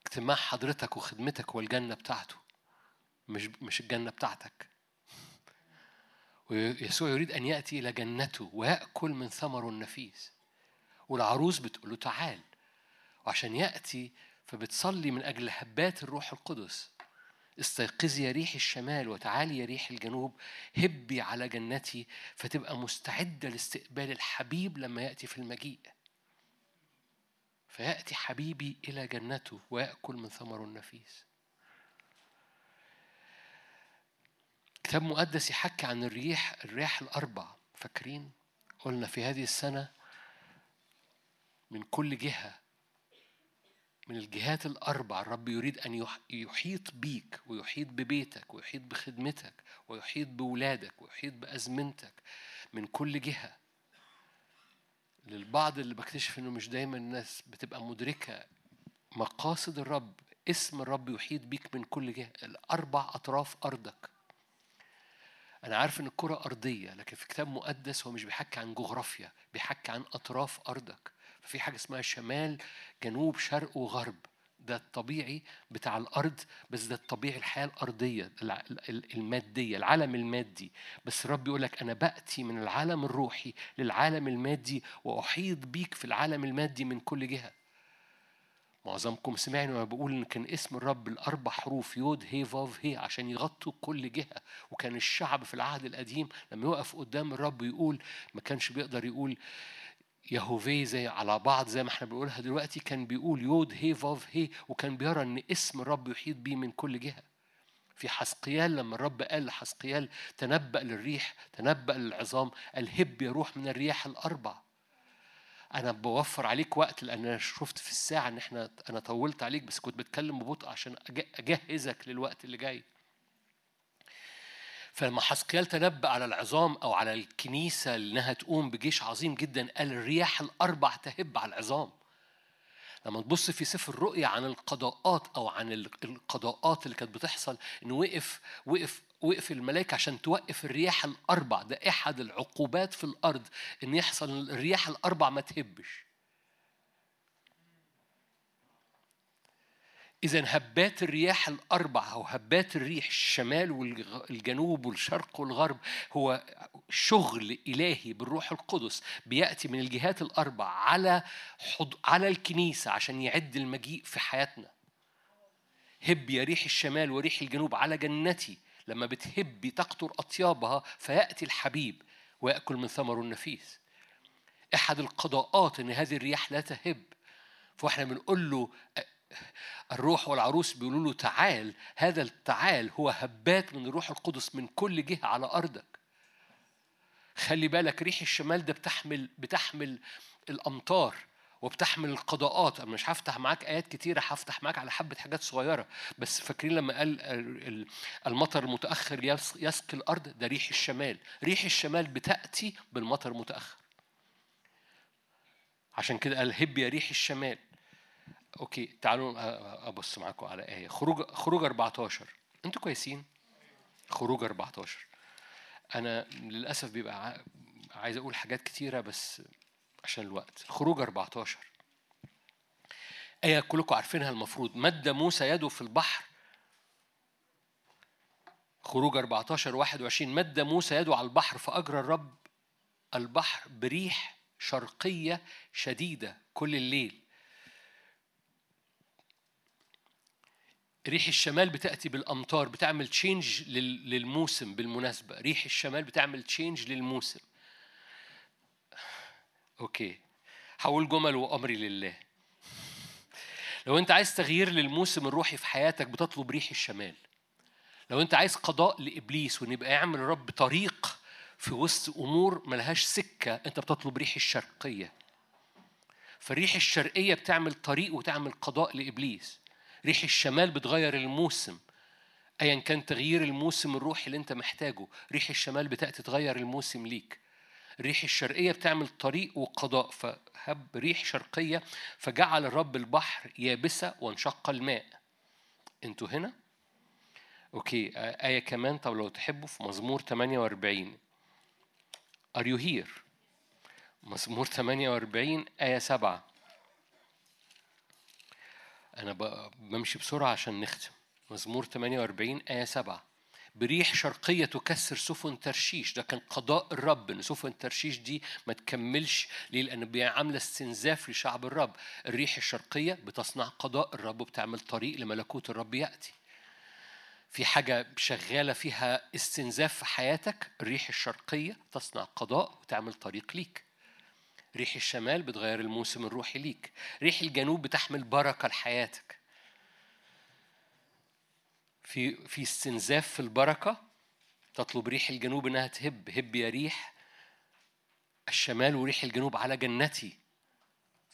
[SPEAKER 2] اجتماع حضرتك وخدمتك هو الجنة بتاعته مش مش الجنة بتاعتك. ويسوع يريد أن يأتي إلى جنته ويأكل من ثمره النفيس. والعروس بتقول له تعال وعشان يأتي فبتصلي من أجل هبات الروح القدس. استيقظي يا ريح الشمال وتعالي يا ريح الجنوب هبي على جنتي فتبقى مستعدة لاستقبال الحبيب لما يأتي في المجيء. فيأتي حبيبي إلى جنته ويأكل من ثمره النفيس. كتاب مقدس يحكي عن الريح الرياح الأربع. فاكرين؟ قلنا في هذه السنة من كل جهة من الجهات الأربع الرب يريد أن يح- يحيط بيك ويحيط ببيتك ويحيط بخدمتك ويحيط بولادك ويحيط بأزمنتك من كل جهة. للبعض اللي بكتشف إنه مش دايما الناس بتبقى مدركة مقاصد الرب اسم الرب يحيط بيك من كل جهة. الأربع أطراف أرضك. أنا عارف إن الكرة أرضية لكن في كتاب مقدس هو مش بيحكي عن جغرافيا بيحكي عن أطراف أرضك. ففي حاجة اسمها شمال جنوب شرق وغرب. ده الطبيعي بتاع الأرض بس ده الطبيعي الحياة الأرضية المادية العالم المادي. بس الرب يقول لك أنا بأتي من العالم الروحي للعالم المادي وأحيط بيك في العالم المادي من كل جهة. معظمكم سمعني وأنا بقول إن كان اسم الرب الأربع حروف يود هي فاف هي عشان يغطوا كل جهة. وكان الشعب في العهد القديم لما يقف قدام الرب يقول ما كانش بيقدر يقول يهوفي زي على بعض زي ما إحنا بنقولها دلوقتي كان بيقول يود هي فاف هي وكان بيرى إن اسم الرب يحيط بيه من كل جهة في حسقيال لما الرب قال لحسقيال تنبأ للريح تنبأ للعظام الهب يروح من الرياح الأربع أنا بوفر عليك وقت لأن أنا شفت في الساعة إن إحنا أنا طولت عليك بس كنت بتكلم ببطء عشان أج- أجهزك للوقت اللي جاي. فلما حسقيال تنبأ على العظام أو على الكنيسة إنها تقوم بجيش عظيم جدا قال الرياح الأربع تهب على العظام. لما تبص في سفر الرؤيا عن القضاءات أو عن ال- القضاءات اللي كانت بتحصل انه وقف وقف وقف الملائكة عشان توقف الرياح الأربع ده أحد العقوبات في الأرض إن يحصل الرياح الأربع ما تهبش إذا هبات الرياح الأربع أو هبات الريح الشمال والجنوب والشرق والغرب هو شغل إلهي بالروح القدس بيأتي من الجهات الأربع على حض... على الكنيسة عشان يعد المجيء في حياتنا. هب يا ريح الشمال وريح الجنوب على جنتي لما بتهبي تقطر أطيابها فيأتي الحبيب ويأكل من ثمره النفيس. أحد القضاءات إن هذه الرياح لا تهب فإحنا بنقول له الروح والعروس بيقولوا له تعال هذا التعال هو هبات من الروح القدس من كل جهة على أرضك. خلي بالك ريح الشمال ده بتحمل بتحمل الأمطار وبتحمل القضاءات. أنا مش هفتح معاك آيات كتيرة هفتح معاك على حبة حاجات صغيرة. بس فاكرين لما قال ال- ال- المطر المتأخر يس- يسقي الأرض؟ ده ريح الشمال. ريح الشمال بتأتي بالمطر المتأخر عشان كده قال هب يا ريح الشمال. okay تعالوا أبص معاكم على آية. خروج خروج 14 أنتوا كويسين؟ خروج 14 أنا للأسف بيبقى عايز أقول حاجات كتيرة بس عشان الوقت. خروج 14 آية كلكم عارفينها المفروض. مد موسى يده في البحر. خروج 14 21 مد موسى يده على البحر فأجرى الرب البحر بريح شرقية شديدة كل الليل. ريح الشمال بتأتي بالأمطار بتعمل change للموسم بالمناسبة. ريح الشمال بتعمل change للموسم. أوكي. هقول جمل وأمري لله. لو أنت عايز تغيير للموسم الروحي في حياتك بتطلب ريح الشمال. لو أنت عايز قضاء لإبليس وإن يبقى يعمل الرب طريق في وسط أمور ملهاش سكة أنت بتطلب ريح الشرقية. فالريح الشرقية بتعمل طريق وتعمل قضاء لإبليس. ريح الشمال بتغير الموسم. ايا كان تغيير الموسم الروحي اللي أنت محتاجه ريح الشمال بتاتي تغير الموسم ليك. الريح الشرقية بتعمل طريق وقضاء فهب ريح شرقية فجعل الرب البحر يابسة وانشق الماء. أنتوا هنا؟ أوكي آية كمان طب لو تحبوا في مزمور 48 Are you here؟ مزمور 48 آية 7 أنا بمشي بسرعة عشان نختم. مزمور 48 آية 7 بريح شرقية تكسر سفن ترشيش. ده كان قضاء الرب إن سفن ترشيش دي ما تكملش. ليه؟ لأن عاملة استنزاف لشعب الرب. الريح الشرقية بتصنع قضاء الرب وبتعمل طريق لملكوت الرب يأتي. في حاجة شغالة فيها استنزاف في حياتك؟ الريح الشرقية تصنع قضاء وتعمل طريق ليك. ريح الشمال بتغير الموسم الروحي ليك. ريح الجنوب بتحمل بركة لحياتك. في في استنزاف في البركة تطلب ريح الجنوب إنها تهب. هب يا ريح الشمال وريح الجنوب على جنتي.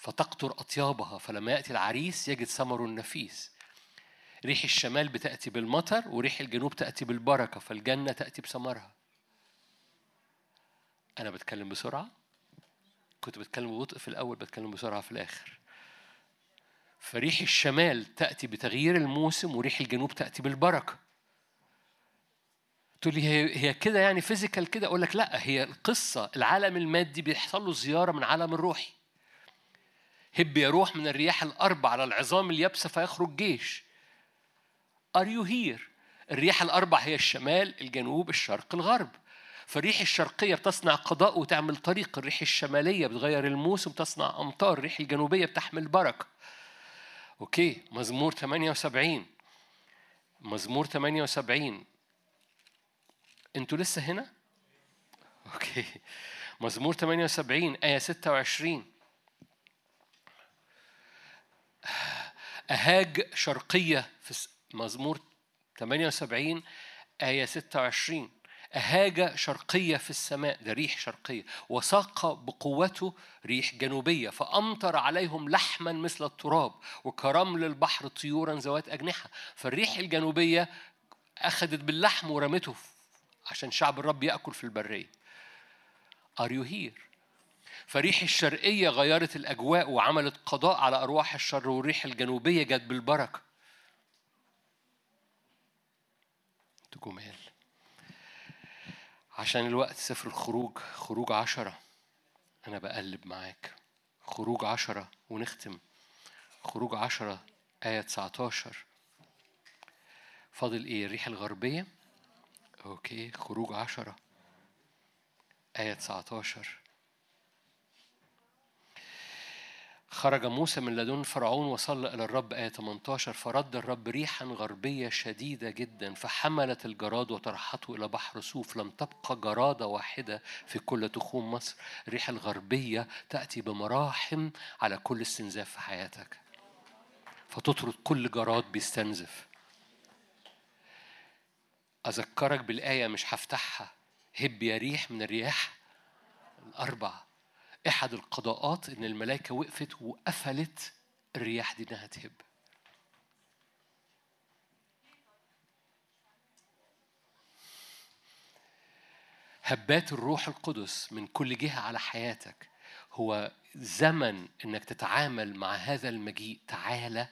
[SPEAKER 2] فتقطر أطيابها فلما يأتي العريس يجد ثمر النفيس ريح الشمال بتأتي بالمطر وريح الجنوب تأتي بالبركة فالجنة تأتي بثمرها. أنا بتكلم بسرعة؟ كنت بتكلم ببطء في الأول بتكلم بسرعة في الآخر. فريح الشمال تأتي بتغيير الموسم وريح الجنوب تأتي بالبركة. تقول لي هي كده يعني physical كده؟ أقول لك لا هي القصة العالم المادي بيحصل له زيارة من عالم الروحي. هب يروح من الرياح الأربع على العظام اليابسة فيخرج جيش. are you here الرياح الأربع هي الشمال الجنوب الشرق الغرب. فالريح الشرقية بتصنع قضاء وتعمل طريق الريح الشمالية بتغير الموسم تصنع أمطار الريح الجنوبية بتحمل بركة. okay مزمور 78 مزمور 78 أنتوا لسه هنا؟ okay. مزمور 78 آية 26 أهاج شرقية في مزمور 78 آية 26 أهاج شرقية في السماء ده ريح شرقية. وساق بقوته ريح جنوبية فأمطر عليهم لحما مثل التراب وكرمل البحر طيورا ذوات أجنحة. فالريح الجنوبية أخذت باللحم ورمته عشان شعب الرب يأكل في البرية. Are you here؟ فريح الشرقية غيرت الأجواء وعملت قضاء على أرواح الشر والريح الجنوبية جت بالبركة. جمال عشان الوقت سفر الخروج خروج عشرة. أنا بقلب معاك. خروج عشرة ونختم. خروج عشرة آية 19 فاضل إيه؟ الريح الغربية. أوكي خروج عشرة آية 19 خرج موسى من لدن فرعون وصلى إلى الرب. آية 18 فرد الرب ريحا غربية شديدة جدا فحملت الجراد وطرحته إلى بحر صوف لم تبقى جرادة واحدة في كل تخوم مصر. الريح الغربية تأتي بمراحم على كل استنزاف في حياتك. فتطرد كل جراد بيستنزف. أذكرك بالآية مش هفتحها. هب يا ريح من الرياح الأربع أحد القضاءات إن الملائكة وقفت وقفلت الرياح دي إنها تهب. هبات الروح القدس من كل جهة على حياتك. هو زمن إنك تتعامل مع هذا المجيء. تعالى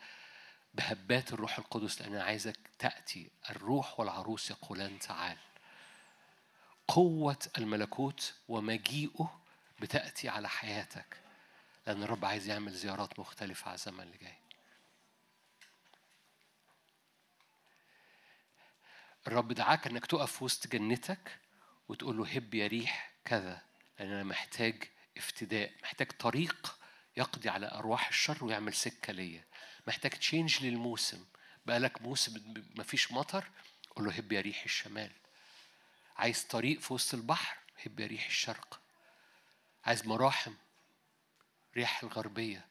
[SPEAKER 2] بهبات الروح القدس لأن أنا عايزك تأتي. الروح والعروس يقولان تعال. قوة الملكوت ومجيئه بتأتي على حياتك لأن الرب عايز يعمل زيارات مختلفة على الزمن اللي جاي. الرب دعاك إنك تقف وسط جنتك وتقول له هب يا ريح كذا لأن أنا محتاج افتداء محتاج طريق يقضي على أرواح الشر ويعمل سكة ليا. محتاج تشينج للموسم. بقالك موسم مفيش مطر قول له هب يا ريح الشمال. عايز طريق في وسط البحر هب يا ريح الشرق. عايز مراحم رياح الغربية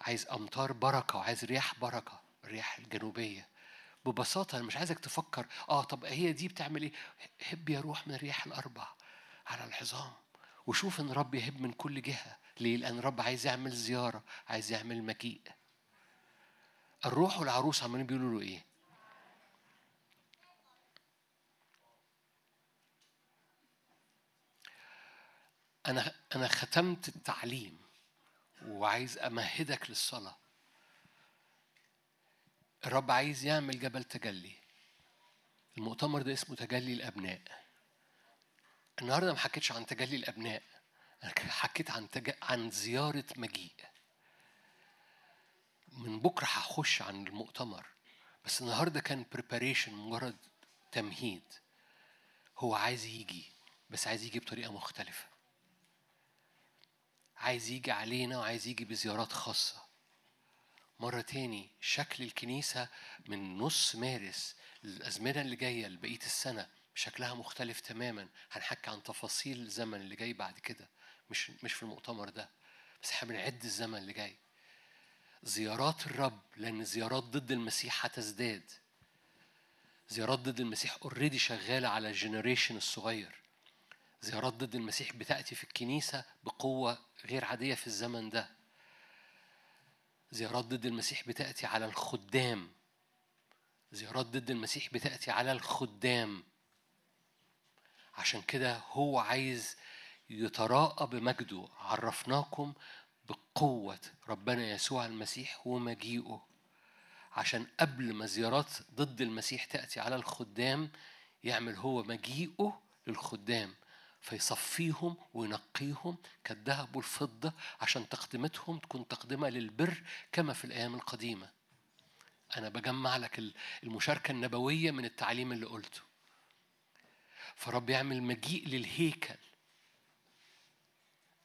[SPEAKER 2] عايز أمطار بركة وعايز رياح بركة الرياح الجنوبية ببساطة أنا مش عايزك تفكر آه طب هي دي بتعمل إيه؟ هب يروح من الرياح الأربع على العظام وشوف إن رب يهب من كل جهة ليه؟ لأن رب عايز يعمل زيارة عايز يعمل مجيء الروح والعروس عمالين بيقولوا له إيه؟ أنا أنا ختمت التعليم وعايز أمهدك للصلاة. الرب عايز يعمل جبل تجلي. المؤتمر ده اسمه تجلي الأبناء. النهارده ما حكيتش عن تجلي الأبناء. أنا حكيت عن تج... عن زيارة مجيء. من بكرة هخش عن المؤتمر. بس النهارده كان بريباريشن مجرد تمهيد هو عايز يجي بس عايز يجي بطريقة مختلفة عايز يجي علينا وعايز يجي بزيارات خاصة. مرة تاني شكل الكنيسة من نص مارس الأزمنة اللي جاية لبقية السنة شكلها مختلف تماما. هنحكي عن تفاصيل الزمن اللي جاي بعد كده. مش مش في المؤتمر ده بس إحنا بنعد الزمن اللي جاي. زيارات الرب لأن زيارات ضد المسيح هتزداد. زيارات ضد المسيح already شغالة على ال generation الصغير. زيارات ضد المسيح بتأتي في الكنيسة بقوة غير عادية في الزمن ده. زيارات ضد المسيح بتأتي على الخدام. زيارات ضد المسيح بتأتي على الخدام. عشان كده هو عايز يتراءى بمجده. عرفناكم بقوة ربنا يسوع المسيح ومجيئه. عشان قبل ما زيارات ضد المسيح تأتي على الخدام يعمل هو مجيئه للخدام. فيصفيهم وينقيهم كالذهب والفضة عشان تقدمتهم تكون تقدمة للبر كما في الأيام القديمة. أنا بجمع لك المشاركة النبوية من التعليم اللي قلته. فرب يعمل مجيء للهيكل.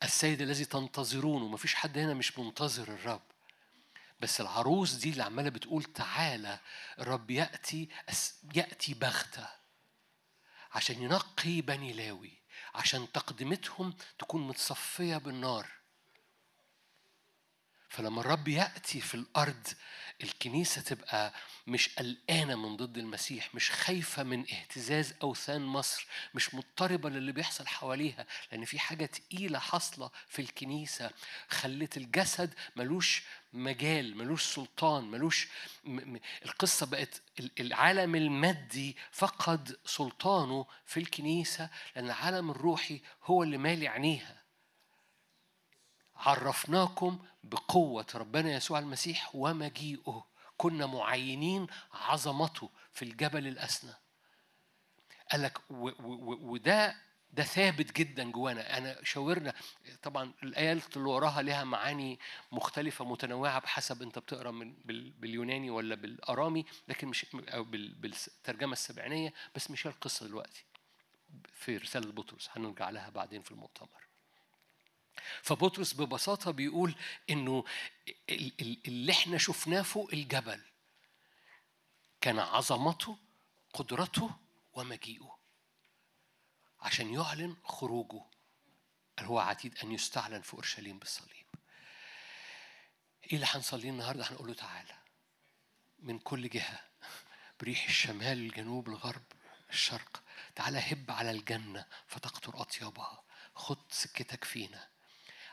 [SPEAKER 2] السيد الذي تنتظرونه مفيش حد هنا مش منتظر الرب. بس العروس دي اللي عمالة بتقول تعالى الرب يأتي يأتي بغتة عشان ينقي بني لاوي. عشان تقدمتهم تكون متصفية بالنار. فلما الرب يأتي في الأرض الكنيسة تبقى مش قلقانة من ضد المسيح مش خايفة من اهتزاز أوثان مصر مش مضطربة للي بيحصل حواليها لأن في حاجة تقيلة حاصلة في الكنيسة خلت الجسد ملوش مجال ملوش سلطان ملوش م- م- القصة بقت العالم المادي فقد سلطانه في الكنيسة لأن العالم الروحي هو اللي مالي عينيها. عرفناكم بقوة ربنا يسوع المسيح ومجيئه. كنا معينين عظمته في الجبل الأسنى. قال لك وده ده ثابت جدا جوانا. أنا شاورنا طبعا الايات اللي وراها لها معاني مختلفة متنوعة بحسب أنت بتقرأ من باليوناني ولا بالأرامي لكن مش أو بالترجمة السبعينية. بس مش القصة دلوقتي في رسالة بطرس هنرجع لها بعدين في المؤتمر. فبطرس ببساطة بيقول إنه اللي إحنا شفناه فوق الجبل كان عظمته قدرته ومجيئه. عشان يعلن خروجه هو عتيد أن يستعلن في أورشليم بالصليب. إيه اللي هنصليه النهاردة؟ هنقول له تعالى. من كل جهة بريح الشمال الجنوب الغرب الشرق. تعالى هب على الجنة فتقطر أطيابها. خد سكتك فينا.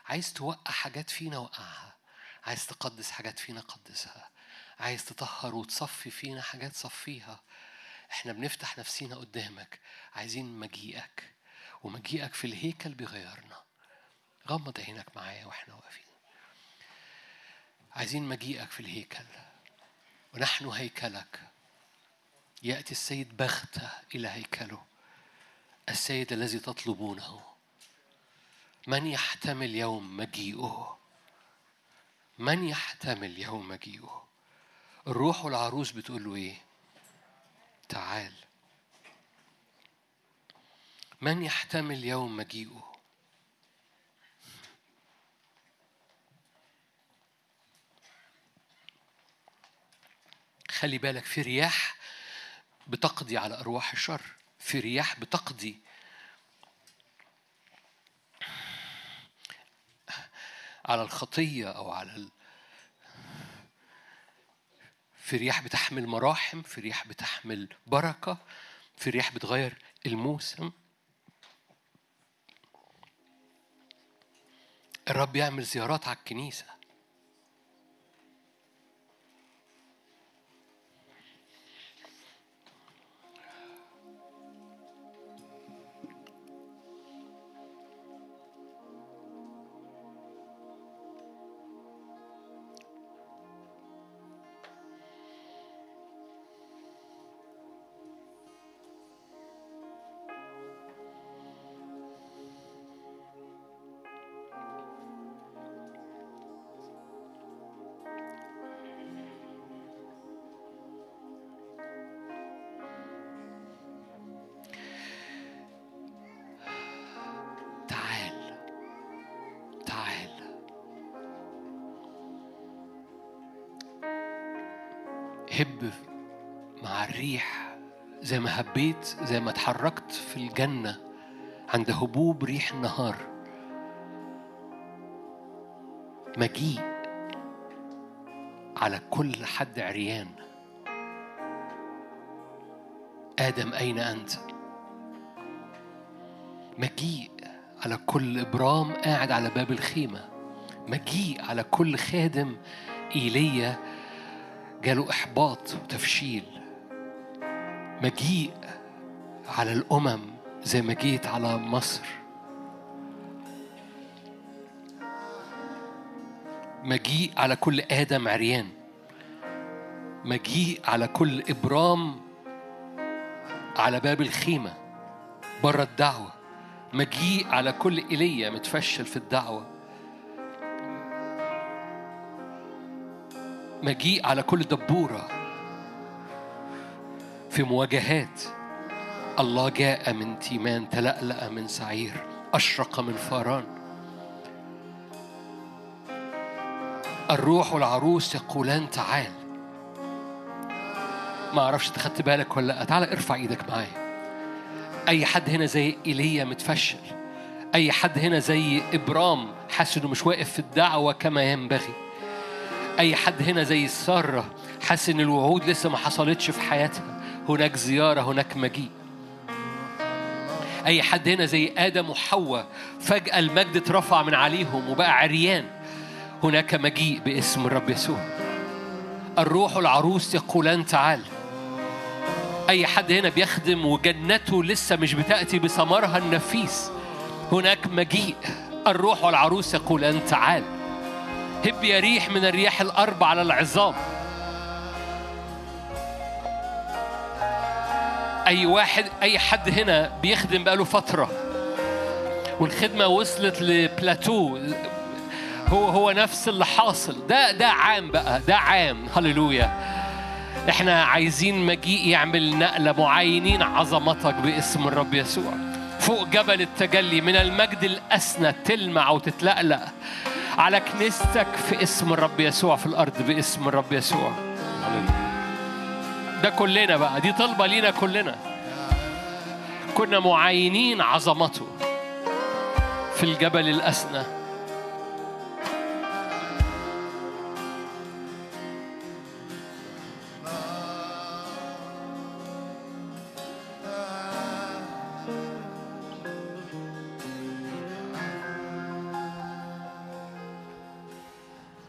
[SPEAKER 2] عايز توقع حاجات فينا وقعها. عايز تقدس حاجات فينا قدسها. عايز تطهر وتصفي فينا حاجات صفيها. إحنا بنفتح نفسينا قدامك عايزين مجيئك ومجيئك في الهيكل بيغيرنا غمض عينك معايا وإحنا واقفين. عايزين مجيئك في الهيكل. ونحن هيكلك. يأتي السيد بغتة إلى هيكله. السيد الذي تطلبونه. من يحتمل يوم مجيئه؟ من يحتمل يوم مجيئه؟ الروح والعروس بتقول له إيه؟ تعال. من يحتمل يوم مجيئه؟ خلي بالك في رياح بتقضي على أرواح الشر. في رياح بتقضي. على الخطية أو على. في رياح بتحمل مراحم في رياح بتحمل بركة في رياح بتغير الموسم. الرب يعمل زيارات على الكنيسة. زي ما هبيت زي ما اتحركت في الجنة عند هبوب ريح النهار. مجيء على كل حد عريان. آدم أين أنت؟ مجيء على كل إبرام قاعد على باب الخيمة. مجيء على كل خادم إيليا جاله إحباط وتفشيل. مجيء على الأمم زي ما جيت على مصر. مجيء على كل آدم عريان. مجيء على كل إبرام على باب الخيمة بره الدعوة. مجيء على كل إيليا متفشل في الدعوة. مجيء على كل دبورة في مواجهات. الله جاء من تيمان تلألأ من سعير أشرق من فاران. الروح والعروس يقولان تعال. ما أعرفش أنت خدت بالك ولا لأ. تعال ارفع إيدك معايا. أي حد هنا زي إيليا متفشل. أي حد هنا زي إبرام حاسس انه مش واقف في الدعوة كما ينبغي. أي حد هنا زي سارة حاسس إن الوعود لسه ما حصلتش في حياتها. هناك زيارة هناك مجيء. أي حد هنا زي آدم وحواء فجأة المجد اترفع من عليهم وبقى عريان. هناك مجيء باسم الرب يسوع. الروح والعروس يقولان تعال. أي حد هنا بيخدم وجنته لسه مش بتأتي بثمرها النفيس. هناك مجيء. الروح والعروس يقولان تعال. هب يا ريح من الرياح الأربع على العظام. أي واحد أي حد هنا بيخدم بقاله فترة. والخدمة وصلت لبلاتو. هو هو نفس اللي حاصل. ده ده عام بقى. ده عام. هللويا. إحنا عايزين مجيء يعمل نقلة. معينين عظمتك باسم الرب يسوع. فوق جبل التجلي من المجد الأسنى تلمع وتتلألأ. على كنيستك في اسم الرب يسوع في الأرض باسم الرب يسوع. ده كلنا بقى دي طلبة لينا كلنا. كنا معينين عظمته في الجبل الأسنى.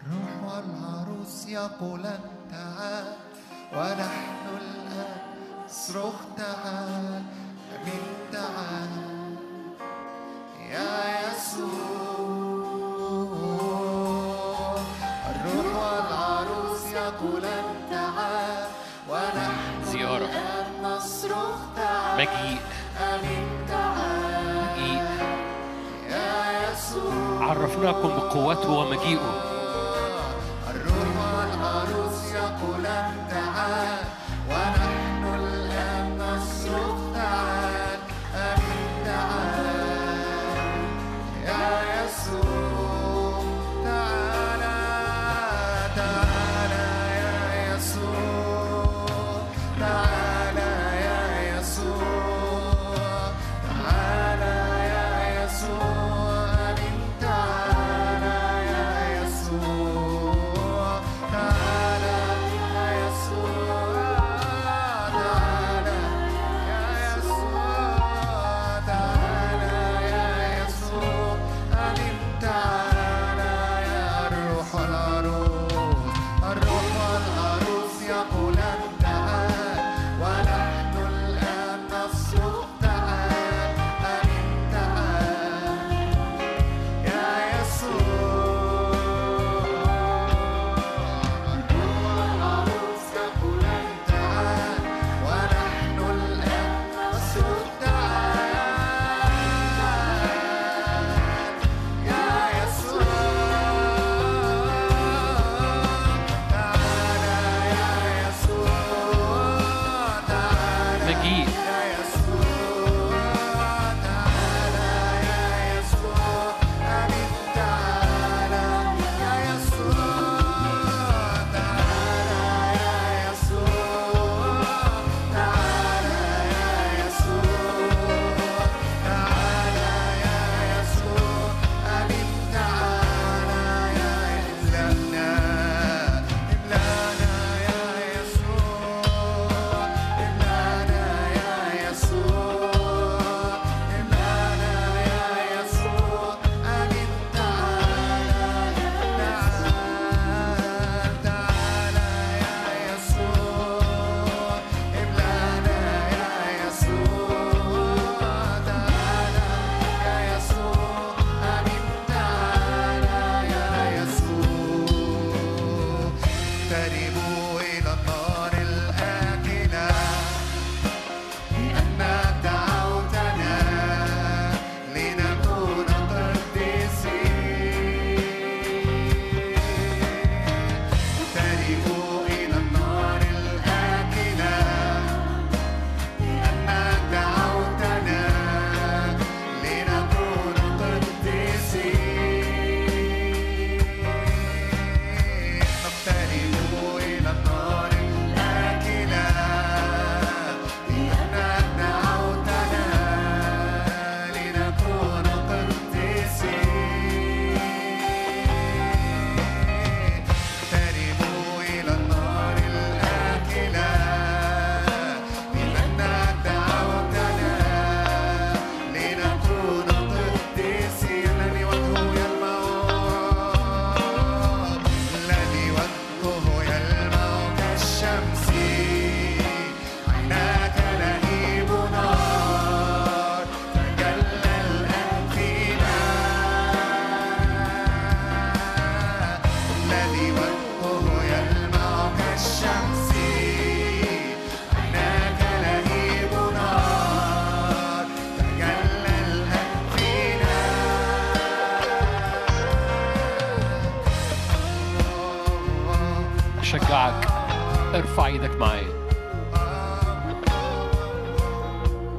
[SPEAKER 3] روح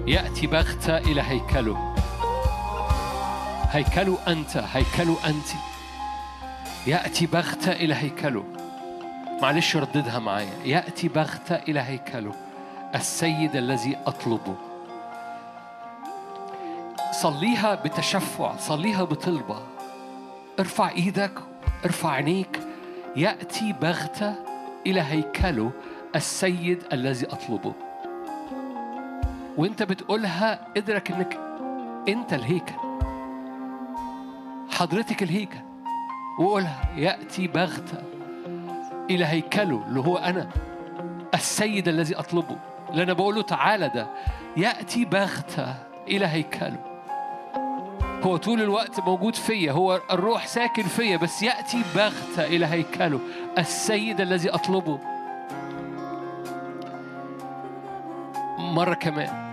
[SPEAKER 2] يأتي بغتة إلى هيكله هيكله أنت هيكله أنت. يأتي بغتة إلى هيكله معلش رددها معايا. يأتي بغتة إلى هيكله السيد الذي أطلبه صليها بتشفع صليها بطلبة. ارفع إيدك ارفع عينيك. يأتي بغتة إلى هيكله السيد الذي أطلبه وانت بتقولها ادرك انك انت الهيكل. حضرتك الهيكل. وقولها يأتي بغتة إلى هيكله اللي هو أنا السيد الذي أطلبه. اللي أنا بقوله تعالى ده يأتي بغتة إلى هيكله. هو طول الوقت موجود فيا هو الروح ساكن فيا بس يأتي بغتة إلى هيكله السيد الذي أطلبه. مرة كمان.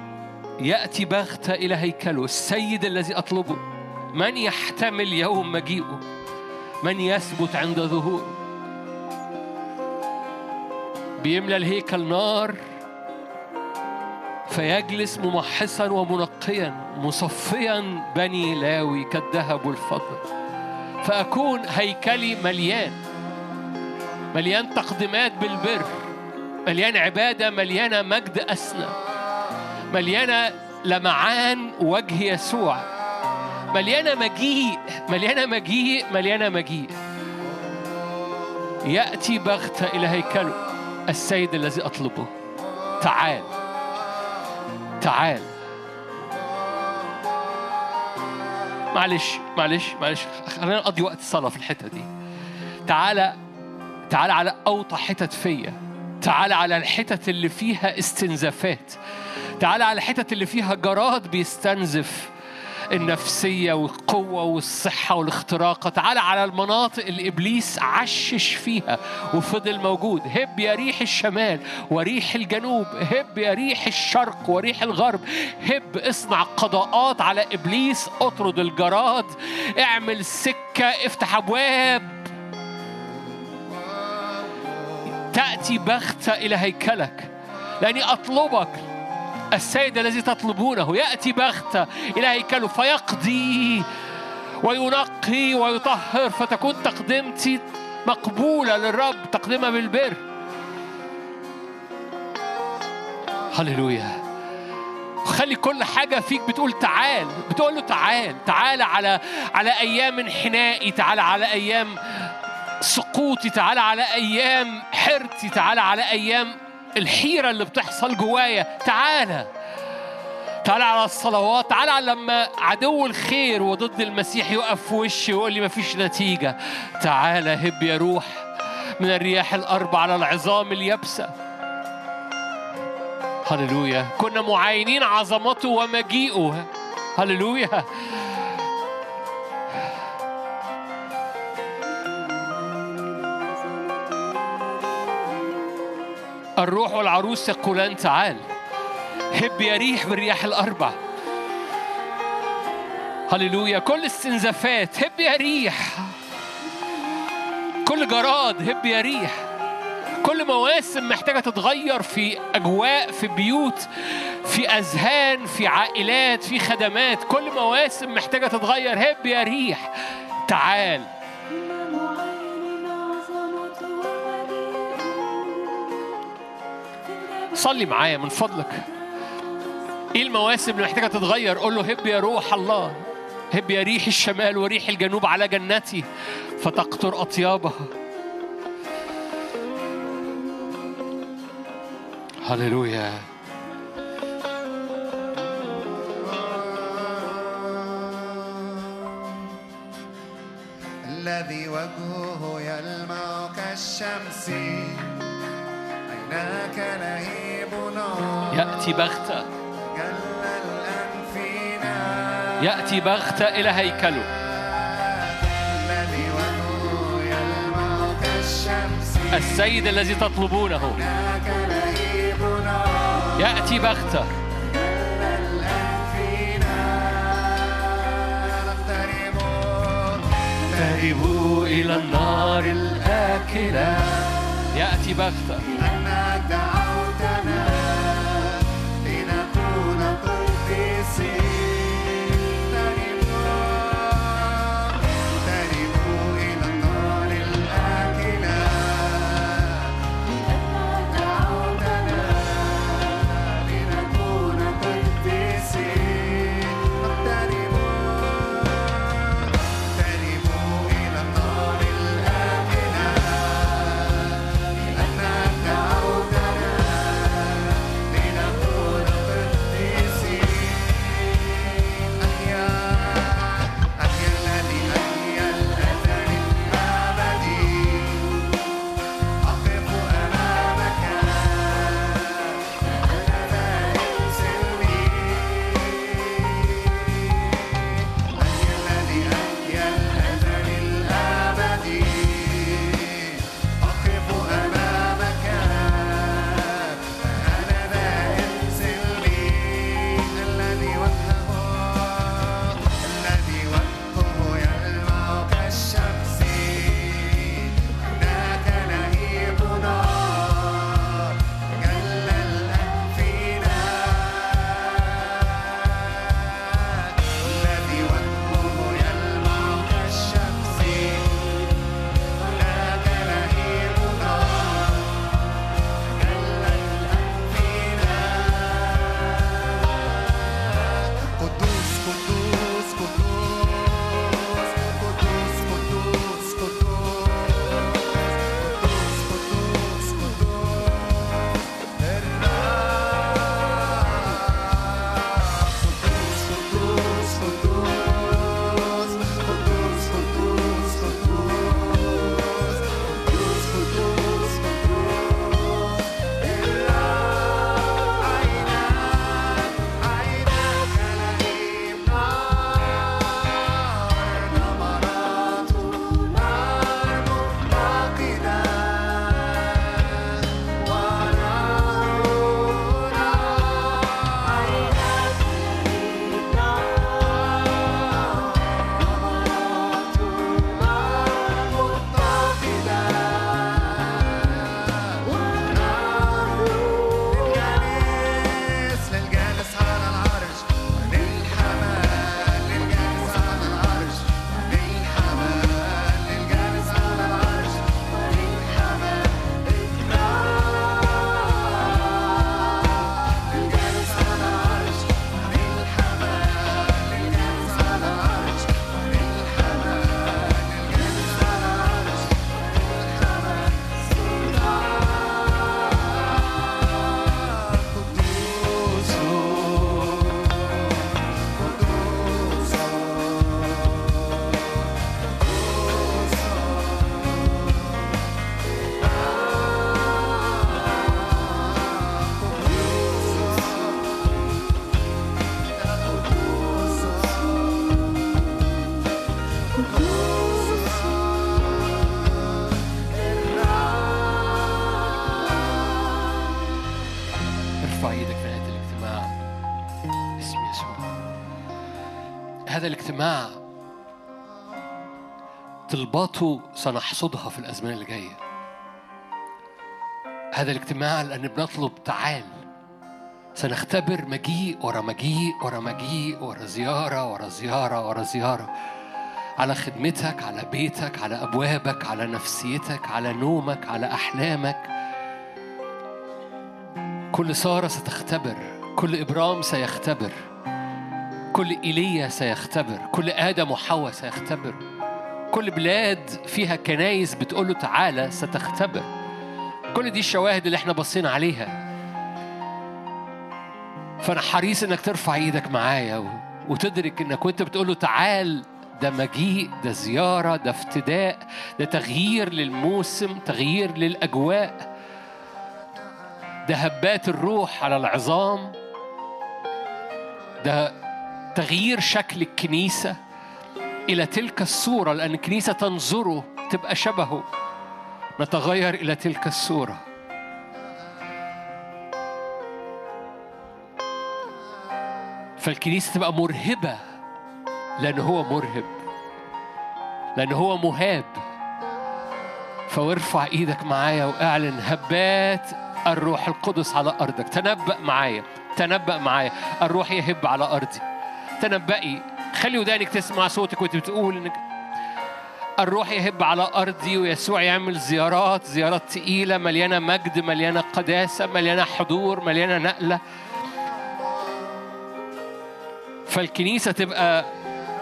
[SPEAKER 2] يأتي بغتة إلى هيكله السيد الذي أطلبه. من يحتمل يوم مجيئه؟ من يثبت عند ظهوره؟ بيملى الهيكل نار فيجلس ممحصا ومنقيا مصفيا بني لاوي كالذهب والفضة فأكون هيكلي مليان. مليان تقديمات بالبر. مليان عبادة مليانة مجد أسنى. مليانة لمعان وجه يسوع. مليانة مجيء مليانة مجيء مليانة مجيء. يأتي بغتة إلى هيكله السيد الذي أطلبه. تعال تعال. معلش معلش معلش. خلينا نقضي وقت الصلاة في الحتة دي. تعالى تعالى على أوطى حتت فيا. تعالى على الحتت اللي فيها استنزافات. تعالى على الحتت اللي فيها جراد بيستنزف النفسية والقوة والصحة والاختراق. تعالى على المناطق اللي إبليس عشش فيها وفضل موجود. هب يا ريح الشمال وريح الجنوب هب يا ريح الشرق وريح الغرب. هب اصنع قضاءات على إبليس اطرد الجراد اعمل سكة افتح أبواب. تأتي بغتة إلى هيكلك لأني أطلبك السيد الذي تطلبونه. يأتي بغتة إلى هيكله فيقضي وينقي ويطهر فتكون تقدمتي مقبولة للرب تقدمها بالبر. هللويا. خلي كل حاجة فيك بتقول تعال بتقول له تعال تعال على على أيام انحنائي تعال على أيام سقوطي تعال على أيام حيرتي تعال على أيام الحيرة اللي بتحصل جوايا. تعالى تعالى على الصلوات تعالى لما عدو الخير وضد المسيح يقف في وشي ويقول لي مفيش نتيجة. تعالى هب يا روح من الرياح الأربع على العظام اليابسة. هللويا. كنا معاينين عظمته ومجيئه. هللويا. الروح والعروس يقولان تعال. هب يا ريح بالرياح الأربع. هللويا. كل استنزافات هب يا ريح كل جراد هب يا ريح كل مواسم محتاجة تتغير في أجواء في بيوت في أذهان في عائلات في خدمات. كل مواسم محتاجة تتغير هب يا ريح تعال. صلي معايا من فضلك. إيه المواسم اللي محتاجة تتغير؟ قول له هب يا روح الله. هب يا ريح الشمال وريح الجنوب على جنتي فتقطر أطيابها. هللويا.
[SPEAKER 3] الذي وجهه يلمع كالشمس. عيناك لهيب نار.
[SPEAKER 2] يأتي بغتة.
[SPEAKER 3] جل الآن فينا
[SPEAKER 2] يأتي بغتة إلى هيكله. السيد الذي تطلبونه.
[SPEAKER 3] فينا نقترب
[SPEAKER 2] اقتربوا
[SPEAKER 3] إلى النار الآكلة. يأتي
[SPEAKER 2] بغتة. thou طلباته سنحصدها في الأزمنة اللي جاية هذا الاجتماع لأن بنطلب تعال. سنختبر مجيء ورا مجيء ورا مجيء ورا زيارة ورا زيارة ورا زيارة. على خدمتك على بيتك على أبوابك على نفسيتك على نومك على أحلامك. كل سارة ستختبر كل إبرام سيختبر كل إيليا سيختبر كل آدم وحواء سيختبر. كل بلاد فيها كنايس بتقول له تعالى ستختبر. كل دي الشواهد اللي إحنا بصينا عليها. فأنا حريص إنك ترفع إيدك معايا. وتدرك إنك وأنت بتقول له تعال ده مجيء ده زيارة ده افتداء ده تغيير للموسم تغيير للأجواء. ده هبات الروح على العظام. ده تغيير شكل الكنيسة. إلى تلك الصورة لأن الكنيسة تنظره تبقى شبهه. نتغير إلى تلك الصورة. فالكنيسة تبقى مرهبة لأن هو مرهب. لأن هو مهاب. فوارفع إيدك معايا وأعلن هبات الروح القدس على أرضك. تنبأ معايا تنبأ معايا. الروح يهب على أرضي. تنبئي. خلي ودانك تسمع صوتك وانت بتقول إنك الروح يهب على أرضي ويسوع يعمل زيارات زيارات تقيلة مليانة مجد مليانة قداسة مليانة حضور مليانة نقلة. فالكنيسة تبقى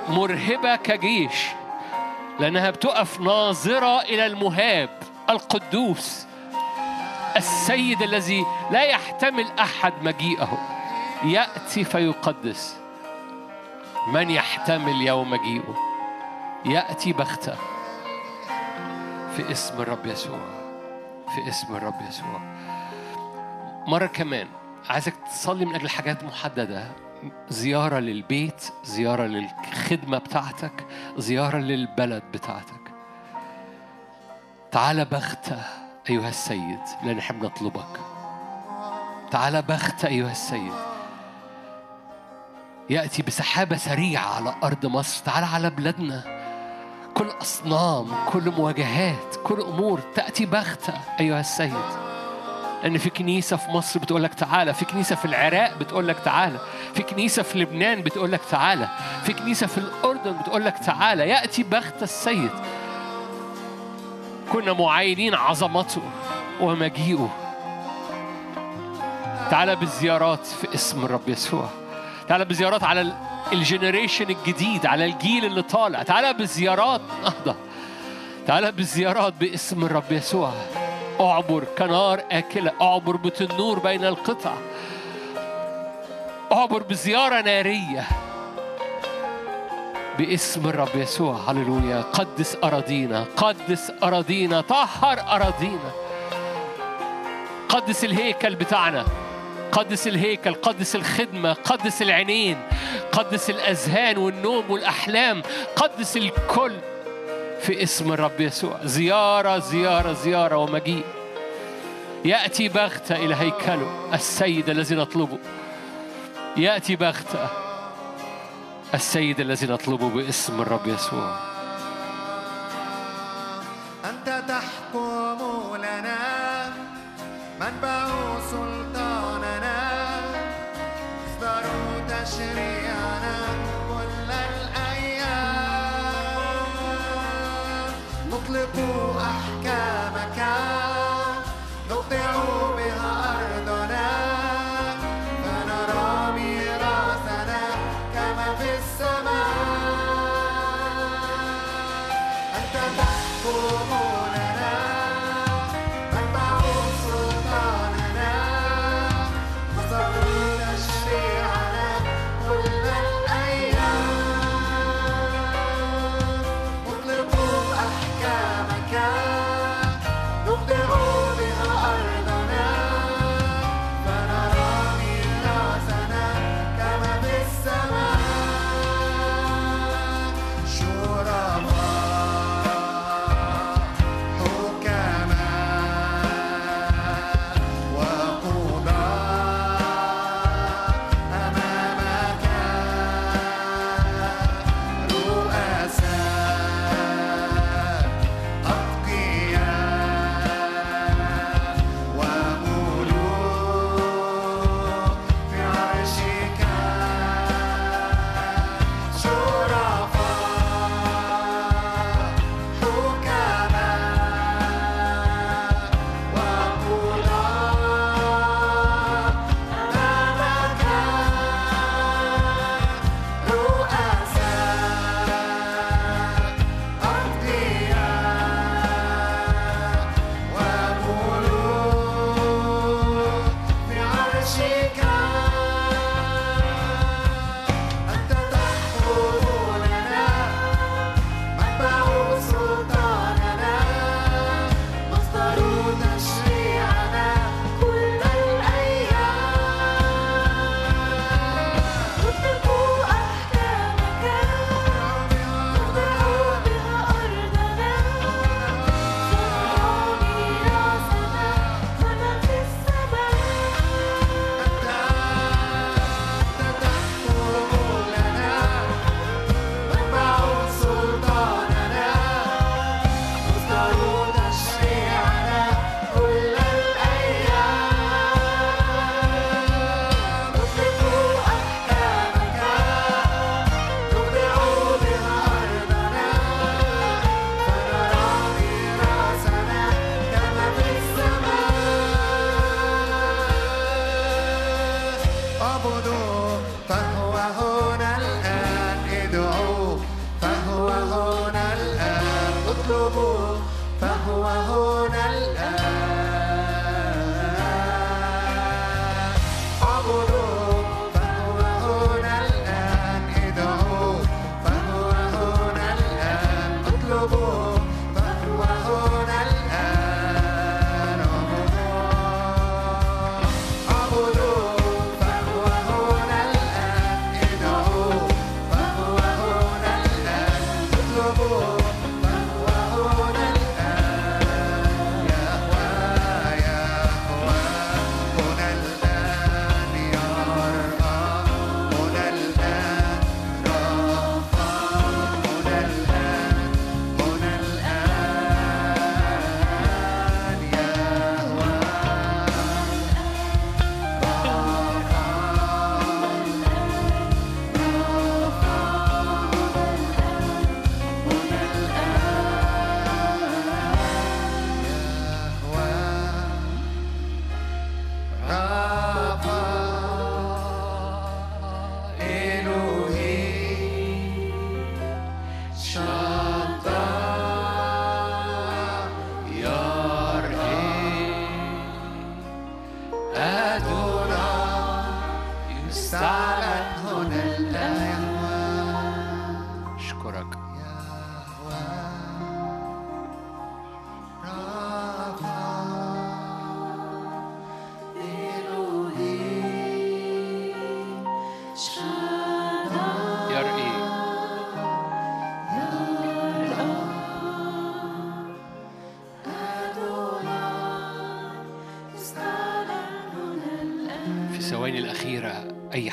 [SPEAKER 2] مرهبة كجيش لأنها بتقف ناظرة إلى المهاب القدوس السيد الذي لا يحتمل أحد مجيئه. يأتي فيقدس. من يحتمل يوم مجيئه يأتي بغته في اسم الرب يسوع. في اسم الرب يسوع. مرة كمان عايزك تصلي من أجل حاجات محددة. زيارة للبيت زيارة للخدمة بتاعتك زيارة للبلد بتاعتك. تعال بغته أيها السيد لأن إحنا بنطلبك. تعال بغته أيها السيد. يأتي بسحابة سريعة على أرض مصر. تعال على بلادنا. كل أصنام كل مواجهات كل أمور تأتي بغتة أيها السيد. لأن في كنيسة في مصر بتقول لك تعالى. في كنيسة في العراق بتقول لك تعالى. في كنيسة في لبنان بتقول لك تعالى. في كنيسة في الأردن بتقول لك تعالى. يأتي بغتة السيد. كنا معاينين عظمته ومجيئه. تعالى بالزيارات في اسم الرب يسوع. تعالى بزيارات على ال- الجنريشن الجديد على الجيل اللي طالع. تعالى بزيارات. نهضة. تعالى بالزيارات باسم الرب يسوع. أعبر كنار آكلة. أعبر بتنور بين القطع. أعبر بزيارة نارية. باسم الرب يسوع. هللويا. قدس أراضينا. قدس أراضينا. طهر أراضينا. قدس الهيكل بتاعنا. قدس الهيكل قدس الخدمة قدس العينين قدس الأذهان والنوم والأحلام قدس الكل في اسم الرب يسوع. زيارة زيارة زيارة ومجيء. يأتي بغتة إلى هيكله السيد الذي نطلبه. يأتي بغتة السيد الذي نطلبه باسم الرب يسوع.
[SPEAKER 3] أنت تحكم لنا منبع نطلق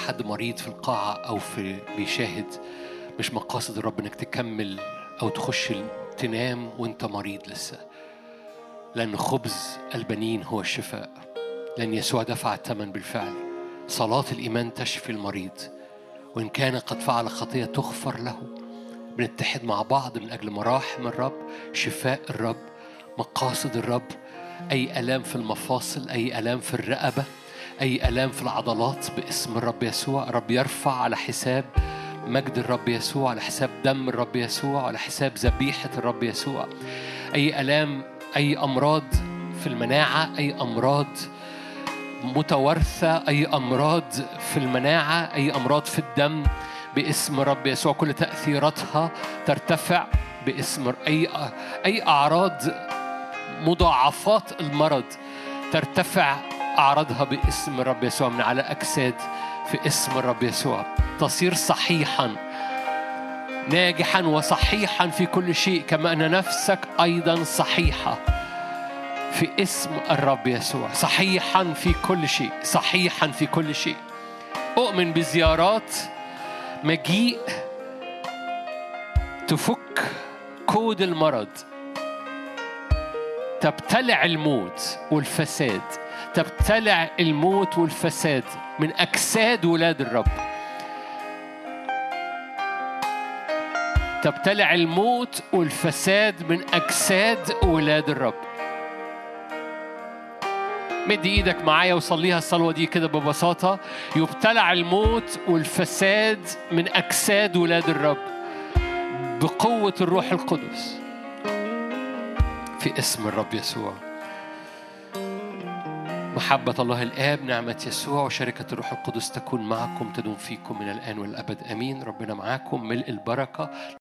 [SPEAKER 2] حد مريض في القاعة أو في بيشاهد مش مقاصد الرب إنك تكمل أو تخش تنام وأنت مريض لسه. لأن خبز البنين هو الشفاء. لأن يسوع دفع الثمن بالفعل. صلاة الإيمان تشفي المريض. وإن كان قد فعل خطية تغفر له. بنتحد مع بعض من أجل مراحم الرب شفاء الرب مقاصد الرب أي ألام في المفاصل أي ألام في الرقبة. أي ألام في العضلات باسم الرب يسوع. رب يرفع على حساب مجد الرب يسوع على حساب دم الرب يسوع على حساب ذبيحة الرب يسوع. أي ألام أي أمراض في المناعة أي أمراض متوارثة أي أمراض في المناعة أي أمراض في الدم باسم رب يسوع. كل تأثيراتها ترتفع باسم أي أي أعراض مضاعفات المرض ترتفع أعراضها باسم الرب يسوع من على أجساد في اسم الرب يسوع. تصير صحيحا ناجحا وصحيحا في كل شيء كما أن نفسك أيضا صحيحة في اسم الرب يسوع. صحيحا في كل شيء صحيحا في كل شيء. أؤمن بزيارات مجيء تفك كود المرض تبتلع الموت والفساد. تبتلع الموت والفساد من أجساد ولاد الرب. تبتلع الموت والفساد من أجساد ولاد الرب. مد إيدك معايا وصليها الصلوة دي كده ببساطة. يبتلع الموت والفساد من أجساد ولاد الرب بقوة الروح القدس. في اسم الرب يسوع. محبة الله الآب نعمة يسوع وشركة الروح القدس تكون معكم تدوم فيكم من الآن والأبد. آمين. ربنا معاكم. ملء البركة.